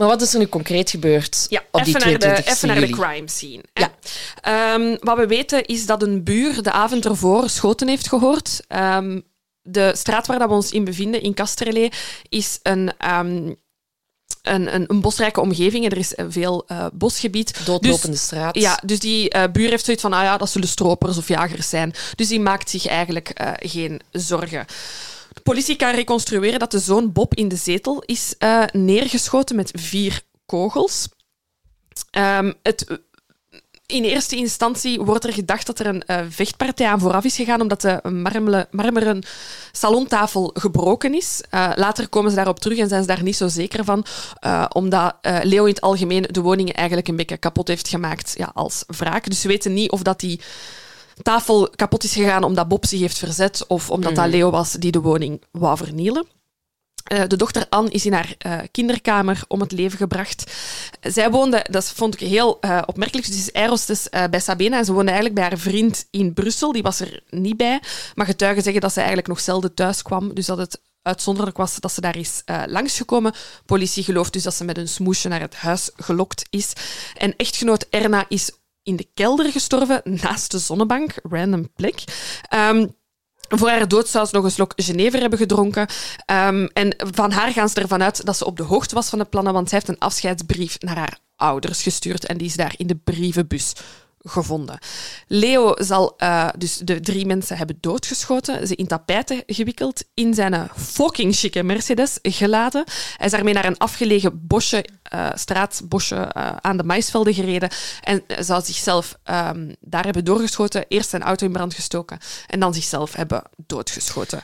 Maar wat is er nu concreet gebeurd Ja, op die even, naar de, 22 even naar de crime scene. Ja. Ehm, wat we weten is dat een buur de avond ervoor schoten heeft gehoord. Ehm, de straat waar dat we ons in bevinden, in Casterlee, is een, ehm, een, een, een bosrijke omgeving. En er is eh, veel eh, bosgebied. Doodlopende Dus- straat. Ja, dus die eh, buur heeft zoiets van, ah ja, dat zullen stropers of jagers zijn. Dus die maakt zich eigenlijk geen zorgen. De politie kan reconstrueren dat de zoon Bob in de zetel is eh, neergeschoten met vier kogels. Ehm, het, in eerste instantie wordt er gedacht dat er een eh, vechtpartij aan vooraf is gegaan omdat de marmeren salontafel gebroken is. Eh, later komen ze daarop terug en zijn ze daar niet zo zeker van, omdat Leo in het algemeen de woningen eigenlijk een beetje kapot heeft gemaakt ja, als wraak. Dus ze weten niet of dat die tafel kapot is gegaan omdat Bob zich heeft verzet of omdat dat Leo was die de woning wou vernielen. Eh, de dochter Anne is in haar eh, kinderkamer om het leven gebracht. Zij woonde, dat vond ik heel eh, opmerkelijk, ze is eh, bij Sabena en ze woonde eigenlijk bij haar vriend in Brussel. Die was er niet bij, maar getuigen zeggen dat ze eigenlijk nog zelden thuis kwam, dus dat het uitzonderlijk was dat ze daar is eh, langsgekomen. Politie gelooft dus dat ze met een smoesje naar het huis gelokt is. En echtgenoot Erna is in de kelder gestorven, naast de zonnebank, random plek. Ehm, voor haar dood zou ze nog een slok Genever hebben gedronken. Ehm, en van haar gaan ze ervan uit dat ze op de hoogte was van de plannen, want zij heeft een afscheidsbrief naar haar ouders gestuurd en die is daar in de brievenbus gevonden. Leo zal eh, dus de drie mensen hebben doodgeschoten, ze in tapijten gewikkeld, in zijn fucking chique Mercedes geladen. Hij is daarmee naar een afgelegen bosje, eh, straatbosje eh, aan de maisvelden gereden en zou zichzelf ehm, daar hebben doorgeschoten, eerst zijn auto in brand gestoken en dan zichzelf hebben doodgeschoten.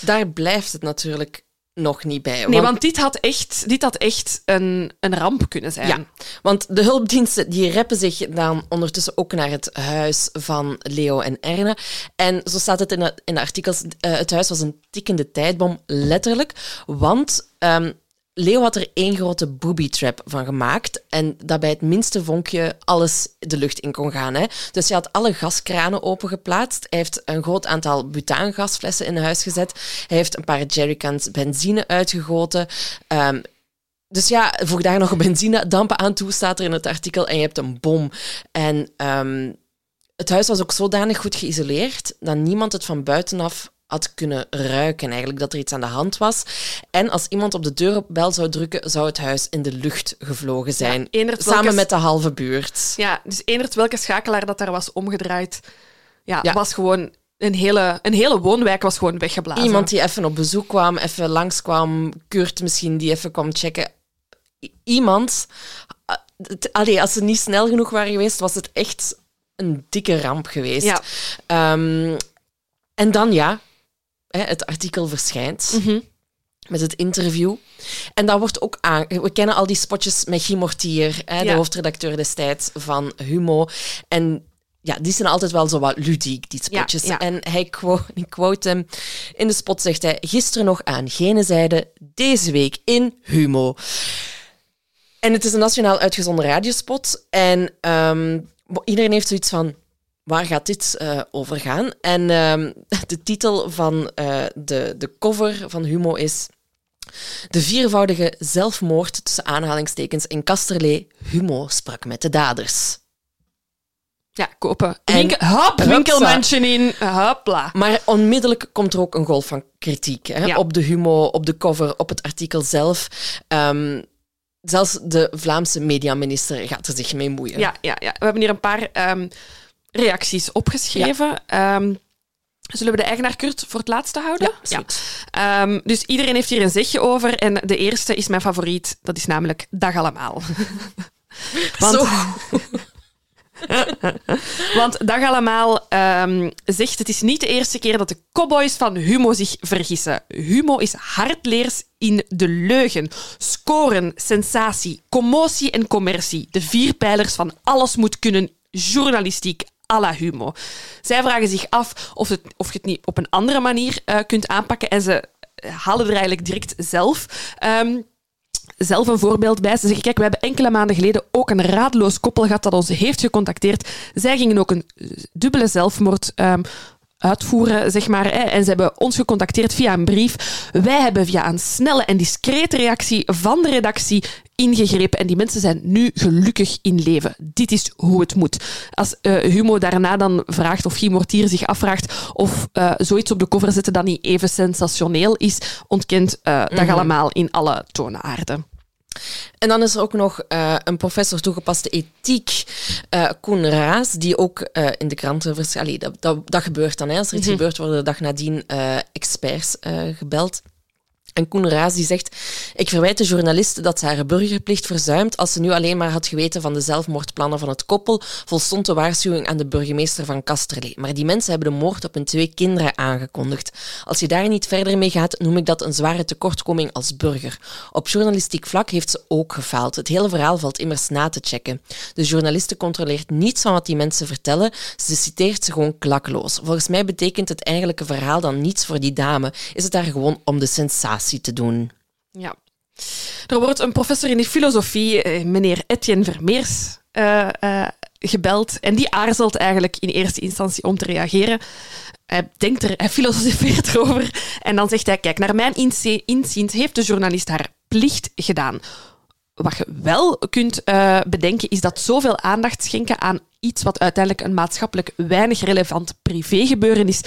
Daar blijft het natuurlijk nog niet bij. Nee, want dit had echt, dit had echt een, een ramp kunnen zijn. Ja, want de hulpdiensten die reppen zich dan ondertussen ook naar het huis van Leo en Erne. En zo staat het in de, in de artikels, eh, het huis was een tikkende tijdbom, letterlijk. Want ehm, Leo had er één grote booby trap van gemaakt en dat bij het minste vonkje alles de lucht in kon gaan. Hè. Dus hij had alle gaskranen opengeplaatst. Hij heeft een groot aantal butaangasflessen in huis gezet. Hij heeft een paar jerrycans benzine uitgegoten. Ehm, dus ja, voeg daar nog benzinedampen aan toe, staat er in het artikel. En je hebt een bom. En ehm, het huis was ook zodanig goed geïsoleerd dat niemand het van buitenaf had kunnen ruiken, eigenlijk, dat er iets aan de hand was. En als iemand op de deurbel zou drukken, zou het huis in de lucht gevlogen zijn. Ja, samen met de halve buurt. Ja, dus eenderd welke schakelaar dat daar was omgedraaid, ja, Ja. was gewoon... Een hele, een hele woonwijk was gewoon weggeblazen. Iemand die even op bezoek kwam, even langskwam, Kurt misschien, die even kwam checken. I- Iemand... het- Allee, als ze niet snel genoeg waren geweest, was het echt een dikke ramp geweest. Ja. Ehm, en dan ja, hè, het artikel verschijnt Mhm. met het interview. En dat wordt ook aan. We kennen al die spotjes met Guy Mortier, hè, de hoofdredacteur destijds van Humo. En ja, die zijn altijd wel zo wat ludiek, die spotjes. ja. En hij quote, ik quote hem. In de spot zegt hij: Gisteren nog aan gene zijde, deze week in Humo. En het is een nationaal uitgezonden radiospot. En ehm, iedereen heeft zoiets van. Waar gaat dit eh, over gaan? En ehm, de titel van eh, de, de cover van Humo is De viervoudige zelfmoord tussen aanhalingstekens in Kasterlee. Humo sprak met de daders. Ja, kopen. En- Winkel, hop, in. Hopla. Maar onmiddellijk komt er ook een golf van kritiek hè? Ja. op de Humo, op de cover, op het artikel zelf. Ehm, zelfs de Vlaamse mediaminister gaat er zich mee moeien. Ja, ja, ja. We hebben hier een paar ehm, reacties opgeschreven. Ehm, zullen we de eigenaar Kurt voor het laatste houden? Ja. Ehm, dus iedereen heeft hier een zegje over. En de eerste is mijn favoriet. Dat is namelijk Dag Allemaal. Want, Zo. want Dag Allemaal ehm, zegt... Het is niet de eerste keer dat de cowboys van Humo zich vergissen. Humo is hardleers in de leugen. Scoren, sensatie, commotie en commercie. De vier pijlers van alles moet kunnen. Journalistiek, à la Humo. Zij vragen zich af of, of je het niet op een andere manier uh, kunt aanpakken en ze halen er eigenlijk direct zelf... Um, zelf een voorbeeld bij. Ze zeggen, kijk, we hebben enkele maanden geleden ook een raadloos koppel gehad dat ons heeft gecontacteerd. Zij gingen ook een dubbele zelfmoord um, uitvoeren, zeg maar. Hè. En ze hebben ons gecontacteerd via een brief. Wij hebben via een snelle en discrete reactie van de redactie ingegrepen. En die mensen zijn nu gelukkig in leven. Dit is hoe het moet. Als uh, Humo daarna dan vraagt, of Guy Mortier zich afvraagt of uh, zoiets op de cover zetten dat niet even sensationeel is, ontkent uh, dat mm allemaal in alle toonaarden. En dan is er ook nog uh, een professor toegepaste ethiek, uh, Koen Raas, die ook uh, in de kranten verschijnt. Dat, dat, dat, gebeurt dan. Hè. Als er iets mm -hmm. gebeurt, worden de dag nadien experts gebeld. En Koen die zegt, ik verwijt de journalist dat ze haar burgerplicht verzuimt als ze nu alleen maar had geweten van de zelfmoordplannen van het koppel, volstond de waarschuwing aan de burgemeester van Kasterlee. Maar die mensen hebben de moord op hun twee kinderen aangekondigd. Als je daar niet verder mee gaat, noem ik dat een zware tekortkoming als burger. Op journalistiek vlak heeft ze ook gefaald. Het hele verhaal valt immers na te checken. De journaliste controleert niets van wat die mensen vertellen, ze citeert ze gewoon klakloos. Volgens mij betekent het eigenlijke verhaal dan niets voor die dame. Is het daar gewoon om de sensatie te doen. Ja. Er wordt een professor in de filosofie, eh, meneer Etienne Vermeers, uh, uh, gebeld. En die aarzelt eigenlijk in eerste instantie om te reageren. Hij denkt er, hij filosofeert erover. En dan zegt hij, kijk, naar mijn inziens heeft de journalist haar plicht gedaan. Wat je wel kunt bedenken, is dat zoveel aandacht schenken aan iets wat uiteindelijk een maatschappelijk weinig relevant privégebeuren is,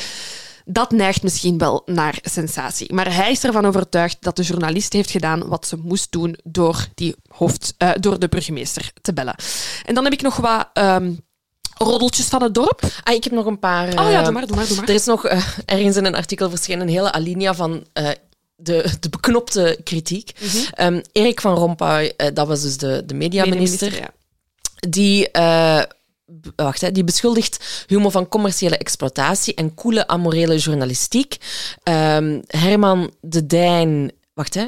dat neigt misschien wel naar sensatie. Maar hij is ervan overtuigd dat de journalist heeft gedaan wat ze moest doen door, die hoofd, uh, door de burgemeester te bellen. En dan heb ik nog wat. Um, roddeltjes van het dorp. Ah, ik heb nog een paar. Uh, oh ja, doe maar, doe maar, doe maar. Er is nog uh, ergens in een artikel verschenen een hele alinea van de, de beknopte kritiek. Mm -hmm. um, Erik van Rompuy, dat was dus de, de mediaminister, Media ja. die wacht, hè, die beschuldigt Humo van commerciële exploitatie en koele amorele journalistiek. Um, Herman de Dijn, wacht hè,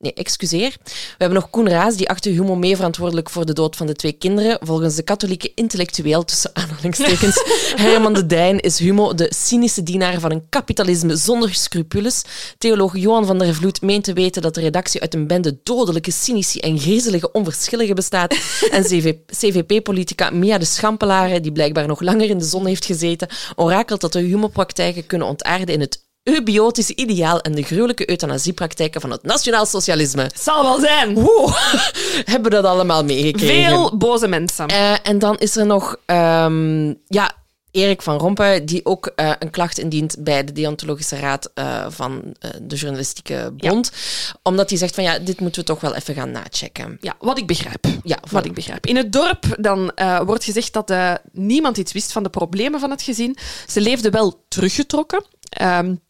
Nee, excuseer. We hebben nog Koen Raas, die achter Humo mee verantwoordelijk voor de dood van de twee kinderen. Volgens de katholieke intellectueel, tussen aanhalingstekens, Herman de Dijn, is Humo de cynische dienaar van een kapitalisme zonder scrupules. Theoloog Johan van der Vloed meent te weten dat de redactie uit een bende dodelijke, cynici en griezelige onverschilligen bestaat. En CVP-politica Mia de Schampelaren, die blijkbaar nog langer in de zon heeft gezeten, orakelt dat de Humo-praktijken kunnen ontaarden in het eubiotische ideaal en de gruwelijke euthanasiepraktijken van het nationaal socialisme. Zal wel zijn. Wow. Hebben we dat allemaal meegekregen. Veel boze mensen. Uh, en dan is er nog... Um, ja, Erik van Rompuy, die ook uh, een klacht indient bij de Deontologische Raad uh, van uh, de Journalistieke Bond. Ja. Omdat hij zegt van ja, dit moeten we toch wel even gaan nachecken. Ja, wat ik begrijp. Ja, wat ik begrijp. In het dorp dan wordt gezegd dat niemand iets wist van de problemen van het gezin. Ze leefden wel teruggetrokken. Um,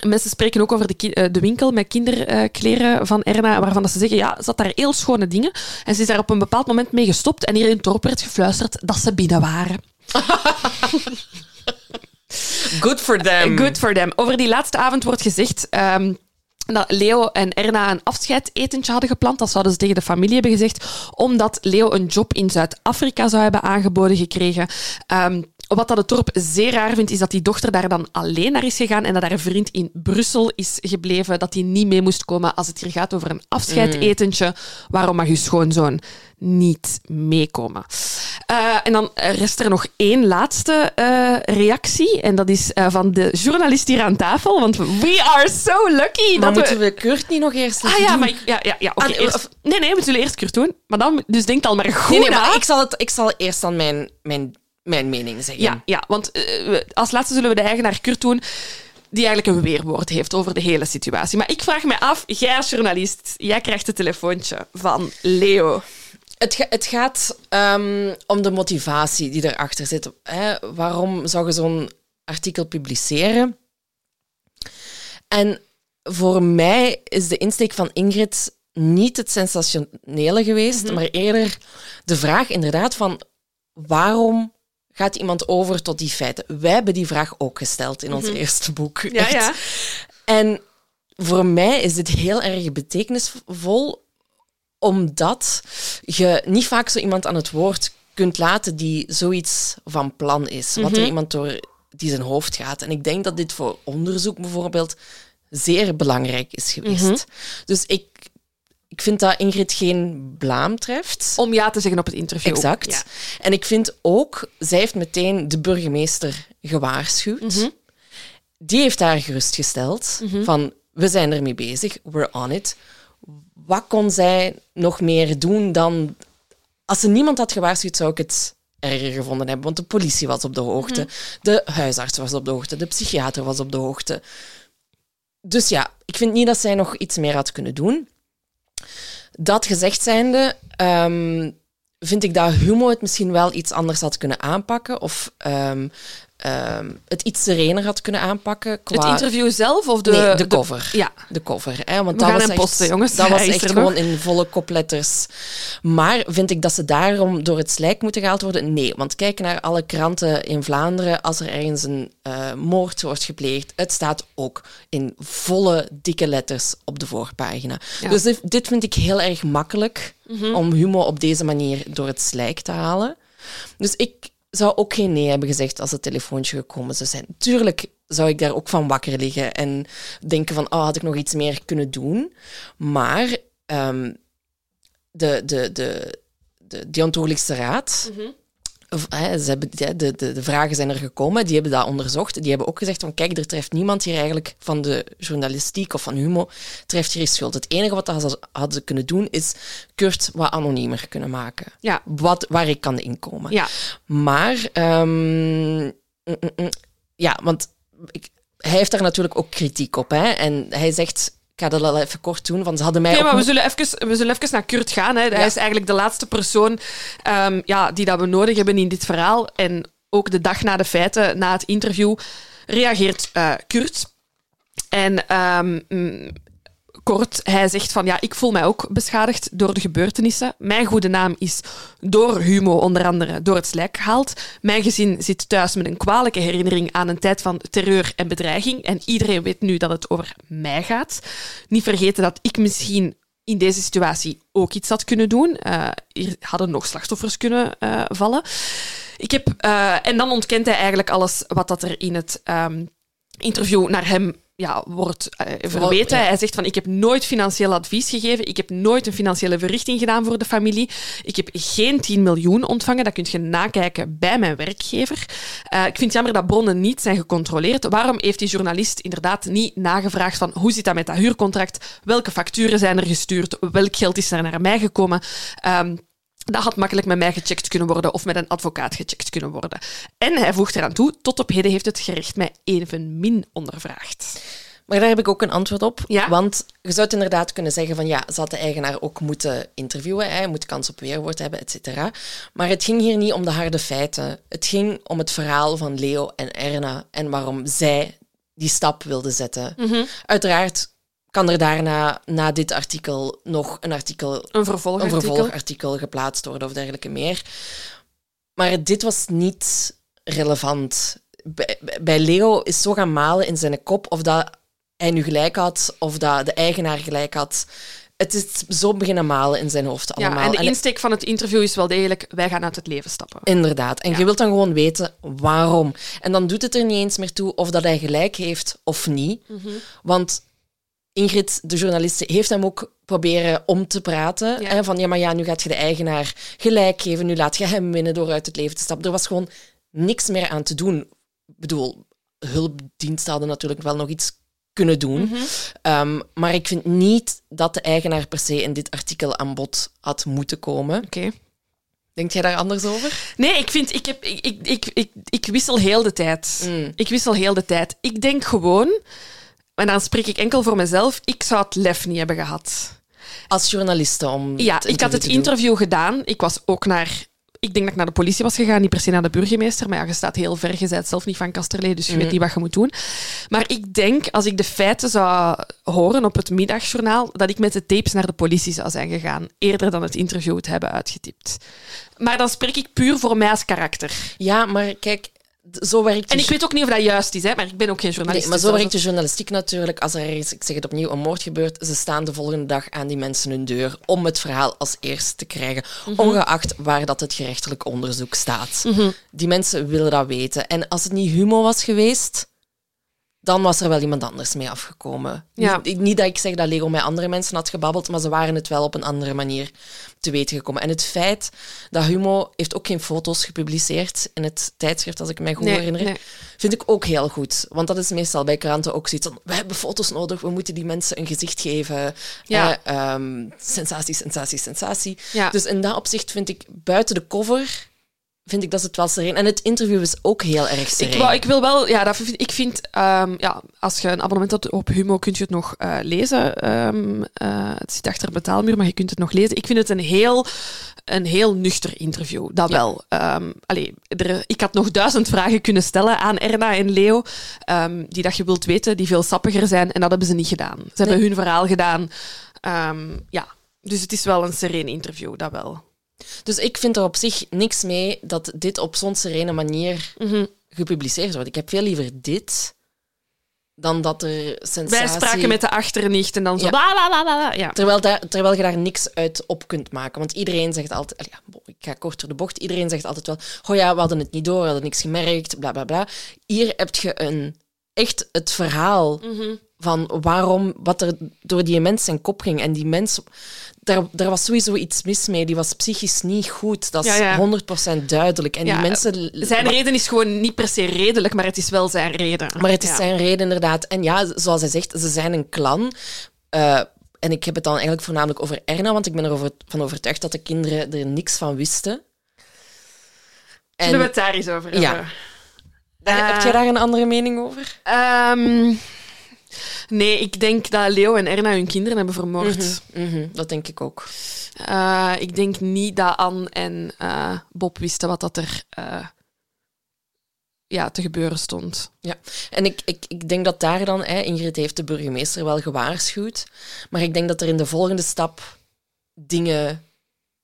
Mensen spreken ook over de, eh, de winkel met kinderkleren van Erna, waarvan ze zeggen, ja, ze had daar heel schone dingen. En ze is daar op een bepaald moment mee gestopt en hier in het dorp werd gefluisterd dat ze binnen waren. Good for them. Good for them. Over die laatste avond wordt gezegd... Um, dat Leo en Erna een afscheidetentje hadden gepland. Dat zouden ze tegen de familie hebben gezegd. Omdat Leo een job in Zuid-Afrika zou hebben aangeboden gekregen. Um, wat dat het dorp zeer raar vindt, is dat die dochter daar dan alleen naar is gegaan en dat haar vriend in Brussel is gebleven, dat hij niet mee moest komen als het hier gaat over een afscheidetentje. Waarom mag uw schoonzoon niet meekomen? Uh, en dan rest er nog één laatste uh, reactie. En dat is uh, van de journalist hier aan tafel. Want we are so lucky. Maar dat moeten we... we Kurt niet nog eerst ah, ja, maar ik, ja, ja, ja, okay, Nee, nee, we zullen eerst Kurt doen. Maar dan, dus denk al maar goed nee, nee, maar ik zal, het, ik zal eerst dan mijn, mijn mijn mening zeggen. Ja, ja want uh, als laatste zullen we de eigenaar Kurt doen die eigenlijk een weerwoord heeft over de hele situatie. Maar ik vraag me af, jij als journalist, jij krijgt het telefoontje van Leo. Het, ga, het gaat um, om de motivatie die erachter zit. Hè? Waarom zou je zo'n artikel publiceren? En voor mij is de insteek van Ingrid niet het sensationele geweest, mm -hmm. maar eerder de vraag inderdaad van waarom gaat iemand over tot die feiten? Wij hebben die vraag ook gesteld in ons mm -hmm. eerste boek. Ja, ja. En voor mij is dit heel erg betekenisvol, omdat je niet vaak zo iemand aan het woord kunt laten die zoiets van plan is. Wat er iemand door die zijn hoofd gaat. En ik denk dat dit voor onderzoek bijvoorbeeld zeer belangrijk is geweest. Dus ik, ik vind dat Ingrid geen blaam treft. Om ja te zeggen op het interview. Exact. Ja. En ik vind ook, zij heeft meteen de burgemeester gewaarschuwd. Mhm. Die heeft haar gerustgesteld van, we zijn ermee bezig, we're on it. Wat kon zij nog meer doen dan... Als ze niemand had gewaarschuwd, zou ik het erger gevonden hebben. Want de politie was op de hoogte, de huisarts was op de hoogte, de psychiater was op de hoogte. Dus ja, ik vind niet dat zij nog iets meer had kunnen doen. Dat gezegd zijnde, ehm, vind ik dat Humo het misschien wel iets anders had kunnen aanpakken. Of ehm, ehm, het iets serener had kunnen aanpakken. Qua... Het interview zelf of de... nee, de cover. ja. De cover. Hè, want We dat gaan was echt, posten, jongens. Dat was echt gewoon in volle kopletters. Maar vind ik dat ze daarom door het slijk moeten gehaald worden? Nee, want kijk naar alle kranten in Vlaanderen. Als er ergens een eh, moord wordt gepleegd, het staat ook in volle dikke letters op de voorpagina. Ja. Dus dit, dit vind ik heel erg makkelijk Mhm. om Humo op deze manier door het slijk te halen. Dus ik zou ook geen nee hebben gezegd als het telefoontje gekomen zou zijn. Tuurlijk zou ik daar ook van wakker liggen en denken van, oh, had ik nog iets meer kunnen doen? Maar ehm, de, de, de, de deontologische raad, of, hè, ze hebben, de, de, de, vragen zijn er gekomen, die hebben dat onderzocht. Die hebben ook gezegd van, kijk, er treft niemand hier eigenlijk van de journalistiek of van Humo, treft hier schuld. Het enige wat ze hadden kunnen doen, is Kurt wat anoniemer kunnen maken. Ja. Wat, waar ik kan inkomen. Ja. Maar, ehm, mm, mm, mm, ja, want ik, hij heeft daar natuurlijk ook kritiek op. Hè? En hij zegt, ga dat al even kort doen, want ze hadden mij Ja, ook maar we zullen even, we zullen even naar Kurt gaan. Hè. Hij Ja. is eigenlijk de laatste persoon ehm, ja, die dat we nodig hebben in dit verhaal. En ook de dag na de feiten, na het interview, reageert eh, Kurt. En ehm, mm, kort, hij zegt van ja, ik voel mij ook beschadigd door de gebeurtenissen. Mijn goede naam is door Humo onder andere door het slijk gehaald. Mijn gezin zit thuis met een kwalijke herinnering aan een tijd van terreur en bedreiging. En iedereen weet nu dat het over mij gaat. Niet vergeten dat ik misschien in deze situatie ook iets had kunnen doen. Eh, hier hadden nog slachtoffers kunnen eh, vallen. Ik heb, eh, en dan ontkent hij eigenlijk alles wat dat er in het ehm, interview naar hem ja, wordt eh, verweten. ja. Hij zegt van, ik heb nooit financieel advies gegeven. Ik heb nooit een financiële verrichting gedaan voor de familie. Ik heb geen 10 miljoen ontvangen. Dat kun je nakijken bij mijn werkgever. Eh, ik vind het jammer dat bronnen niet zijn gecontroleerd. Waarom heeft die journalist inderdaad niet nagevraagd van hoe zit dat met dat huurcontract? Welke facturen zijn er gestuurd? Welk geld is er naar mij gekomen? Ehm, dat had makkelijk met mij gecheckt kunnen worden of met een advocaat gecheckt kunnen worden. En hij voegt eraan toe, tot op heden heeft het gerecht mij evenmin ondervraagd. Maar daar heb ik ook een antwoord op. Ja? Want je zou het inderdaad kunnen zeggen van ja, ze had de eigenaar ook moeten interviewen. Hij moet kans op weerwoord hebben, et cetera. Maar het ging hier niet om de harde feiten. Het ging om het verhaal van Leo en Erna en waarom zij die stap wilden zetten. Mhm. Uiteraard kan er daarna, na dit artikel, nog een artikel Een een vervolgartikel. vervolgartikel geplaatst worden of dergelijke meer. Maar dit was niet relevant. Bij, bij Leo is zo gaan malen in zijn kop of dat hij nu gelijk had of dat de eigenaar gelijk had. Het is zo beginnen malen in zijn hoofd allemaal. Ja, en de insteek van het interview is wel degelijk, wij gaan uit het leven stappen. Inderdaad. En Ja. je wilt dan gewoon weten waarom. En dan doet het er niet eens meer toe of dat hij gelijk heeft of niet. Mhm. Want Ingrid, de journaliste, heeft hem ook proberen om te praten. Ja. Hè, van ja, maar ja, nu gaat je de eigenaar gelijk geven. Nu laat je hem winnen door uit het leven te stappen. Er was gewoon niks meer aan te doen. Ik bedoel, hulpdiensten hadden natuurlijk wel nog iets kunnen doen. Mhm. Ehm, maar ik vind niet dat de eigenaar per se in dit artikel aan bod had moeten komen. Oké. Denk jij daar anders over? Nee, ik vind, ik, heb, ik, ik, ik, ik, ik wissel heel de tijd. Mm. Ik wissel heel de tijd. Ik denk gewoon, en dan spreek ik enkel voor mezelf, ik zou het lef niet hebben gehad. Als journaliste om. Ja, het ik had het doen. interview gedaan. Ik was ook naar... Ik denk dat ik naar de politie was gegaan, niet per se naar de burgemeester. Maar ja, je staat heel ver. Je bent zelf niet van Kasterlee, dus je weet niet wat je moet doen. Maar ik denk, als ik de feiten zou horen op het middagjournaal, dat ik met de tapes naar de politie zou zijn gegaan. Eerder dan het interview te hebben uitgetypt. Maar dan spreek ik puur voor mij als karakter. Ja, maar kijk, zo werkt En ik weet ook niet of dat juist is, hè, maar ik ben ook geen journalist. Nee, maar dus zo werkt de is- journalistiek natuurlijk. Als er ergens, ik zeg het opnieuw, een moord gebeurt, ze staan de volgende dag aan die mensen hun deur om het verhaal als eerste te krijgen, Mhm. ongeacht waar dat het gerechtelijk onderzoek staat. Die mensen willen dat weten. En als het niet Humo was geweest, dan was er wel iemand anders mee afgekomen. Ja. Niet, niet dat ik zeg dat Lego met andere mensen had gebabbeld, maar ze waren het wel op een andere manier te weten gekomen. En het feit dat Humo heeft ook geen foto's gepubliceerd in het tijdschrift, als ik me goed Nee, herinner, nee. vind ik ook heel goed. Want dat is meestal bij kranten ook zoiets van, we hebben foto's nodig, we moeten die mensen een gezicht geven. Ja. Eh, ehm, sensatie, sensatie, sensatie. Ja. Dus in dat opzicht vind ik, buiten de cover, vind ik dat het wel sereen. En het interview is ook heel erg sereen. Ik, wou, ik wil wel, ja, dat vind, ik vind, ehm, ja, als je een abonnement hebt op Humo, kun je het nog eh, lezen. Ehm, eh, het zit achter een betaalmuur, maar je kunt het nog lezen. Ik vind het een heel, een heel nuchter interview, dat Ja. wel. Allee, er, ik had nog duizend vragen kunnen stellen aan Erna en Leo, die dat je wilt weten, die veel sappiger zijn, en dat hebben ze niet gedaan. Ze hebben hun verhaal gedaan. Ja, dus het is wel een sereen interview, dat wel. Dus ik vind er op zich niks mee dat dit op zo'n serene manier Mhm. gepubliceerd wordt. Ik heb veel liever dit dan dat er sensatie... Wij spraken met de achternicht en dan zo. Ja. Ja. Terwijl, daar, terwijl je daar niks uit op kunt maken. Want iedereen zegt altijd... Ja, bo- ik ga kort door de bocht. Iedereen zegt altijd wel... Oh ja, we hadden het niet door, we hadden niks gemerkt, bla bla bla. Hier heb je een, echt het verhaal Mhm. van waarom... Wat er door die mens zijn kop ging. En die mens... Daar, daar was sowieso iets mis mee. Die was psychisch niet goed. Dat is Ja, ja. 100% duidelijk. En Ja, die mensen... Zijn reden is gewoon niet per se redelijk, maar het is wel zijn reden. Maar het is zijn reden inderdaad. En ja, zoals hij zegt, ze zijn een clan. Eh, en ik heb het dan eigenlijk voornamelijk over Erna, want ik ben ervan overtuigd dat de kinderen er niks van wisten. Zullen we En het daar eens over Ja. Daar- heb Eh, jij daar een andere mening over? Ehm, nee, ik denk dat Leo en Erna hun kinderen hebben vermoord. Mhm, dat denk ik ook. Eh, ik denk niet dat Anne en eh, Bob wisten wat dat er eh, ja, te gebeuren stond. Ja, en ik, ik, ik denk dat daar dan, hè, Ingrid heeft de burgemeester wel gewaarschuwd, maar ik denk dat er in de volgende stap dingen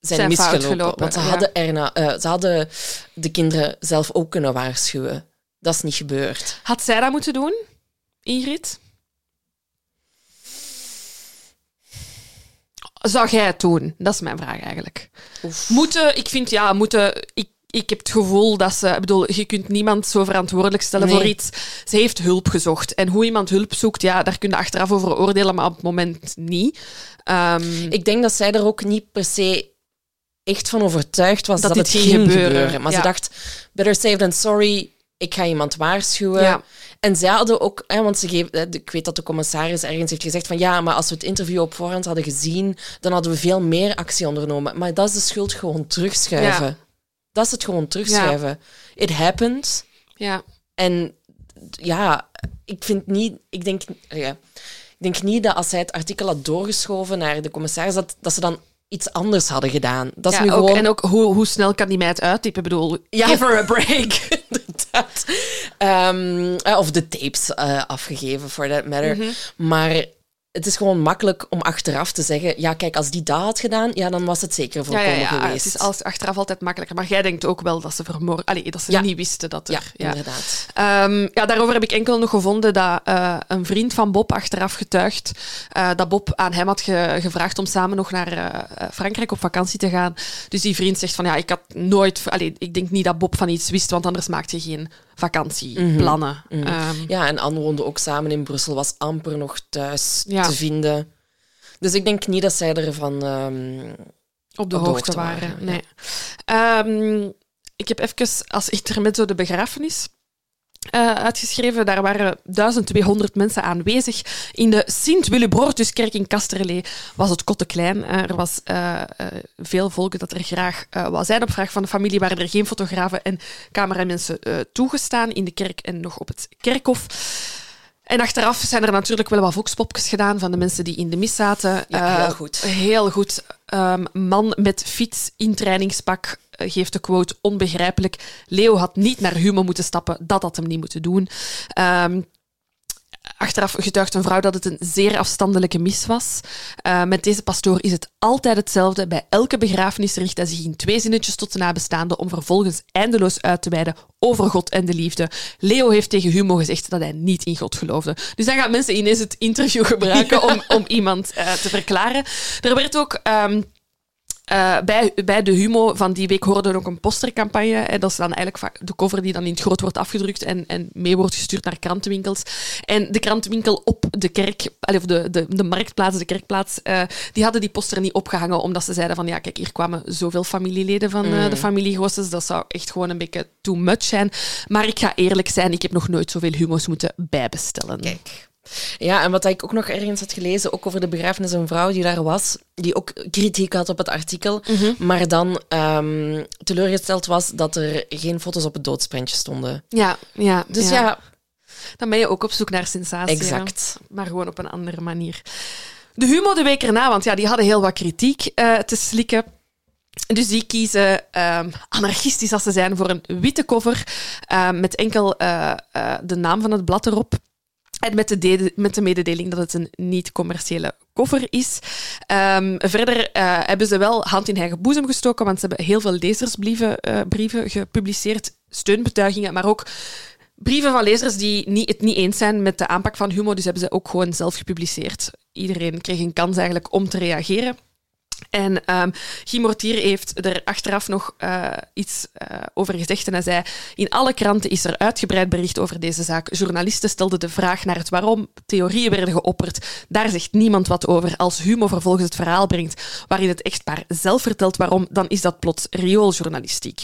zijn, misgelopen. gelopen, want ze ja. hadden, Erna, eh, ze hadden de kinderen zelf ook kunnen waarschuwen. Dat is niet gebeurd. Had zij dat moeten doen, Ingrid? Zou jij het doen? Dat is mijn vraag eigenlijk. Moeten, ik vind ja, moeten. Ik, ik heb het gevoel dat ze. Ik bedoel, je kunt niemand zo verantwoordelijk stellen Nee. voor iets. Ze heeft hulp gezocht. En hoe iemand hulp zoekt, ja, daar kun je achteraf over oordelen, maar op het moment niet. Ehm, Ik denk dat zij er ook niet per se echt van overtuigd was Dat dat, dit het ging ging gebeuren. gebeuren. Maar Ja. ze dacht, better safe than sorry, ik ga iemand waarschuwen. Ja. En zij hadden ook, hè, want ze geven, ik weet dat de commissaris ergens heeft gezegd van ja, maar als we het interview op voorhand hadden gezien, dan hadden we veel meer actie ondernomen. Maar dat is de schuld gewoon terugschuiven. Ja. Dat is het gewoon terugschuiven. It happened. ja. En ja, ik vind niet, ik denk, ja, ik denk niet dat als zij het artikel had doorgeschoven naar de commissaris, dat, dat ze dan iets anders hadden gedaan. Dat is Ja, nu ook, gewoon... En ook hoe, hoe snel kan die meid uittypen? Ik bedoel, Ja. give her a break. Eh, of de tapes eh, afgegeven, for that matter. Mhm. Maar het is gewoon makkelijk om achteraf te zeggen, ja, kijk, als die dat had gedaan, ja, dan was het zeker Ja, voorkomen ja, ja. geweest. Het is als, achteraf altijd makkelijker. Maar jij denkt ook wel dat ze vermoord... Allee, dat ze Ja. niet wisten dat er... Ja, inderdaad. Ehm, ja, daarover heb ik enkel nog gevonden dat eh, een vriend van Bob achteraf getuigt eh, dat Bob aan hem had ge- gevraagd om samen nog naar eh, Frankrijk op vakantie te gaan. Dus die vriend zegt van ja, ik had nooit... Allee, ik denk niet dat Bob van iets wist, want anders maakte je geen vakantieplannen. Ehm, Ja, en Anne woonde ook samen in Brussel, was amper nog thuis Ja. te vinden. Dus ik denk niet dat zij ervan... ehm op de Op de hoogte hoogte waren. waren, nee. Ehm, ik heb even als intermezzo de begrafenis eh, uitgeschreven. Daar waren 1200 mensen aanwezig. In de Sint-Willebroortuskerk in Kasterlee was het kotte klein. Eh, er was eh, veel volk dat er graag wou zijn. Op vraag van de familie waren er geen fotografen en cameramensen toegestaan in de kerk en nog op het kerkhof. En achteraf zijn er natuurlijk wel wat volkspopjes gedaan van de mensen die in de mis zaten. Ja, heel goed. Heel goed. Ehm, man met fiets in trainingspak geeft de quote onbegrijpelijk. Leo had niet naar Humo moeten stappen, dat had hem niet moeten doen. Ehm, Achteraf getuigt een vrouw dat het een zeer afstandelijke mis was. Uh, met deze pastoor is het altijd hetzelfde. Bij elke begrafenis richt hij zich in twee zinnetjes tot de nabestaanden om vervolgens eindeloos uit te wijden over God en de liefde. Leo heeft tegen Humo gezegd dat hij niet in God geloofde. Dus dan gaan mensen ineens het interview gebruiken om, om iemand uh, te verklaren. Er werd ook... Um, uh, bij, bij de Humo van die week hoorde ook een postercampagne. Hè, dat is dan eigenlijk de cover die dan in het groot wordt afgedrukt en, en mee wordt gestuurd naar krantenwinkels. En de krantenwinkel op de kerk, of de, de, de marktplaats, de kerkplaats, uh, die hadden die poster niet opgehangen omdat ze zeiden van ja, kijk, hier kwamen zoveel familieleden van uh, de familie Goossens. Dat zou echt gewoon een beetje too much zijn. Maar ik ga eerlijk zijn, ik heb nog nooit zoveel Humo's moeten bijbestellen. Kijk. Ja, en wat ik ook nog ergens had gelezen, ook over de begrafenis, een vrouw die daar was, die ook kritiek had op het artikel, Mhm. maar dan um, teleurgesteld was dat er geen foto's op het doodsprentje stonden. Ja, ja. Dus ja, ja dan ben je ook op zoek naar sensatie. Exact. Ja. Maar gewoon op een andere manier. De Humo de week erna, want ja, die hadden heel wat kritiek uh, te slikken. Dus die kiezen, um, anarchistisch als ze zijn, voor een witte cover uh, met enkel uh, de naam van het blad erop. En met de, met de mededeling dat het een niet-commerciële koffer is. Um, verder uh, hebben ze wel hand in eigen boezem gestoken, want ze hebben heel veel lezersbrieven brieven gepubliceerd, steunbetuigingen, maar ook brieven van lezers die niet, het niet eens zijn met de aanpak van Humo. Dus hebben ze ook gewoon zelf gepubliceerd. Iedereen kreeg een kans eigenlijk om te reageren. En um, Guy Mortier heeft er achteraf nog uh, iets uh, over gezegd. En hij zei: In alle kranten is er uitgebreid bericht over deze zaak. Journalisten stelden de vraag naar het waarom. Theorieën werden geopperd. Daar zegt niemand wat over. Als Humo vervolgens het verhaal brengt waarin het echtpaar zelf vertelt waarom, dan is dat plots riooljournalistiek.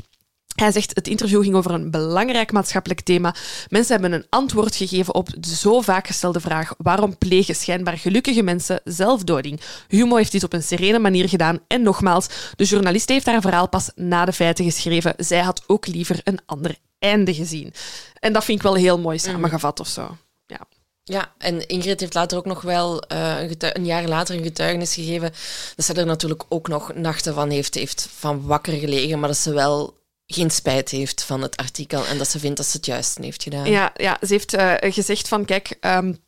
Hij zegt, het interview ging over een belangrijk maatschappelijk thema. Mensen hebben een antwoord gegeven op de zo vaak gestelde vraag waarom plegen schijnbaar gelukkige mensen zelfdoding. Humo heeft dit op een serene manier gedaan. En nogmaals, de journalist heeft haar verhaal pas na de feiten geschreven. Zij had ook liever een ander einde gezien. En dat vind ik wel heel mooi samengevat of zo. Ja. Ja, en Ingrid heeft later ook nog wel uh, een, een, jaar later een getuigenis gegeven dat ze er natuurlijk ook nog nachten van heeft, heeft van wakker gelegen, maar dat ze wel geen spijt heeft van het artikel en dat ze vindt dat ze het juist heeft gedaan. Ja, ja ze heeft uh, gezegd van, kijk, um,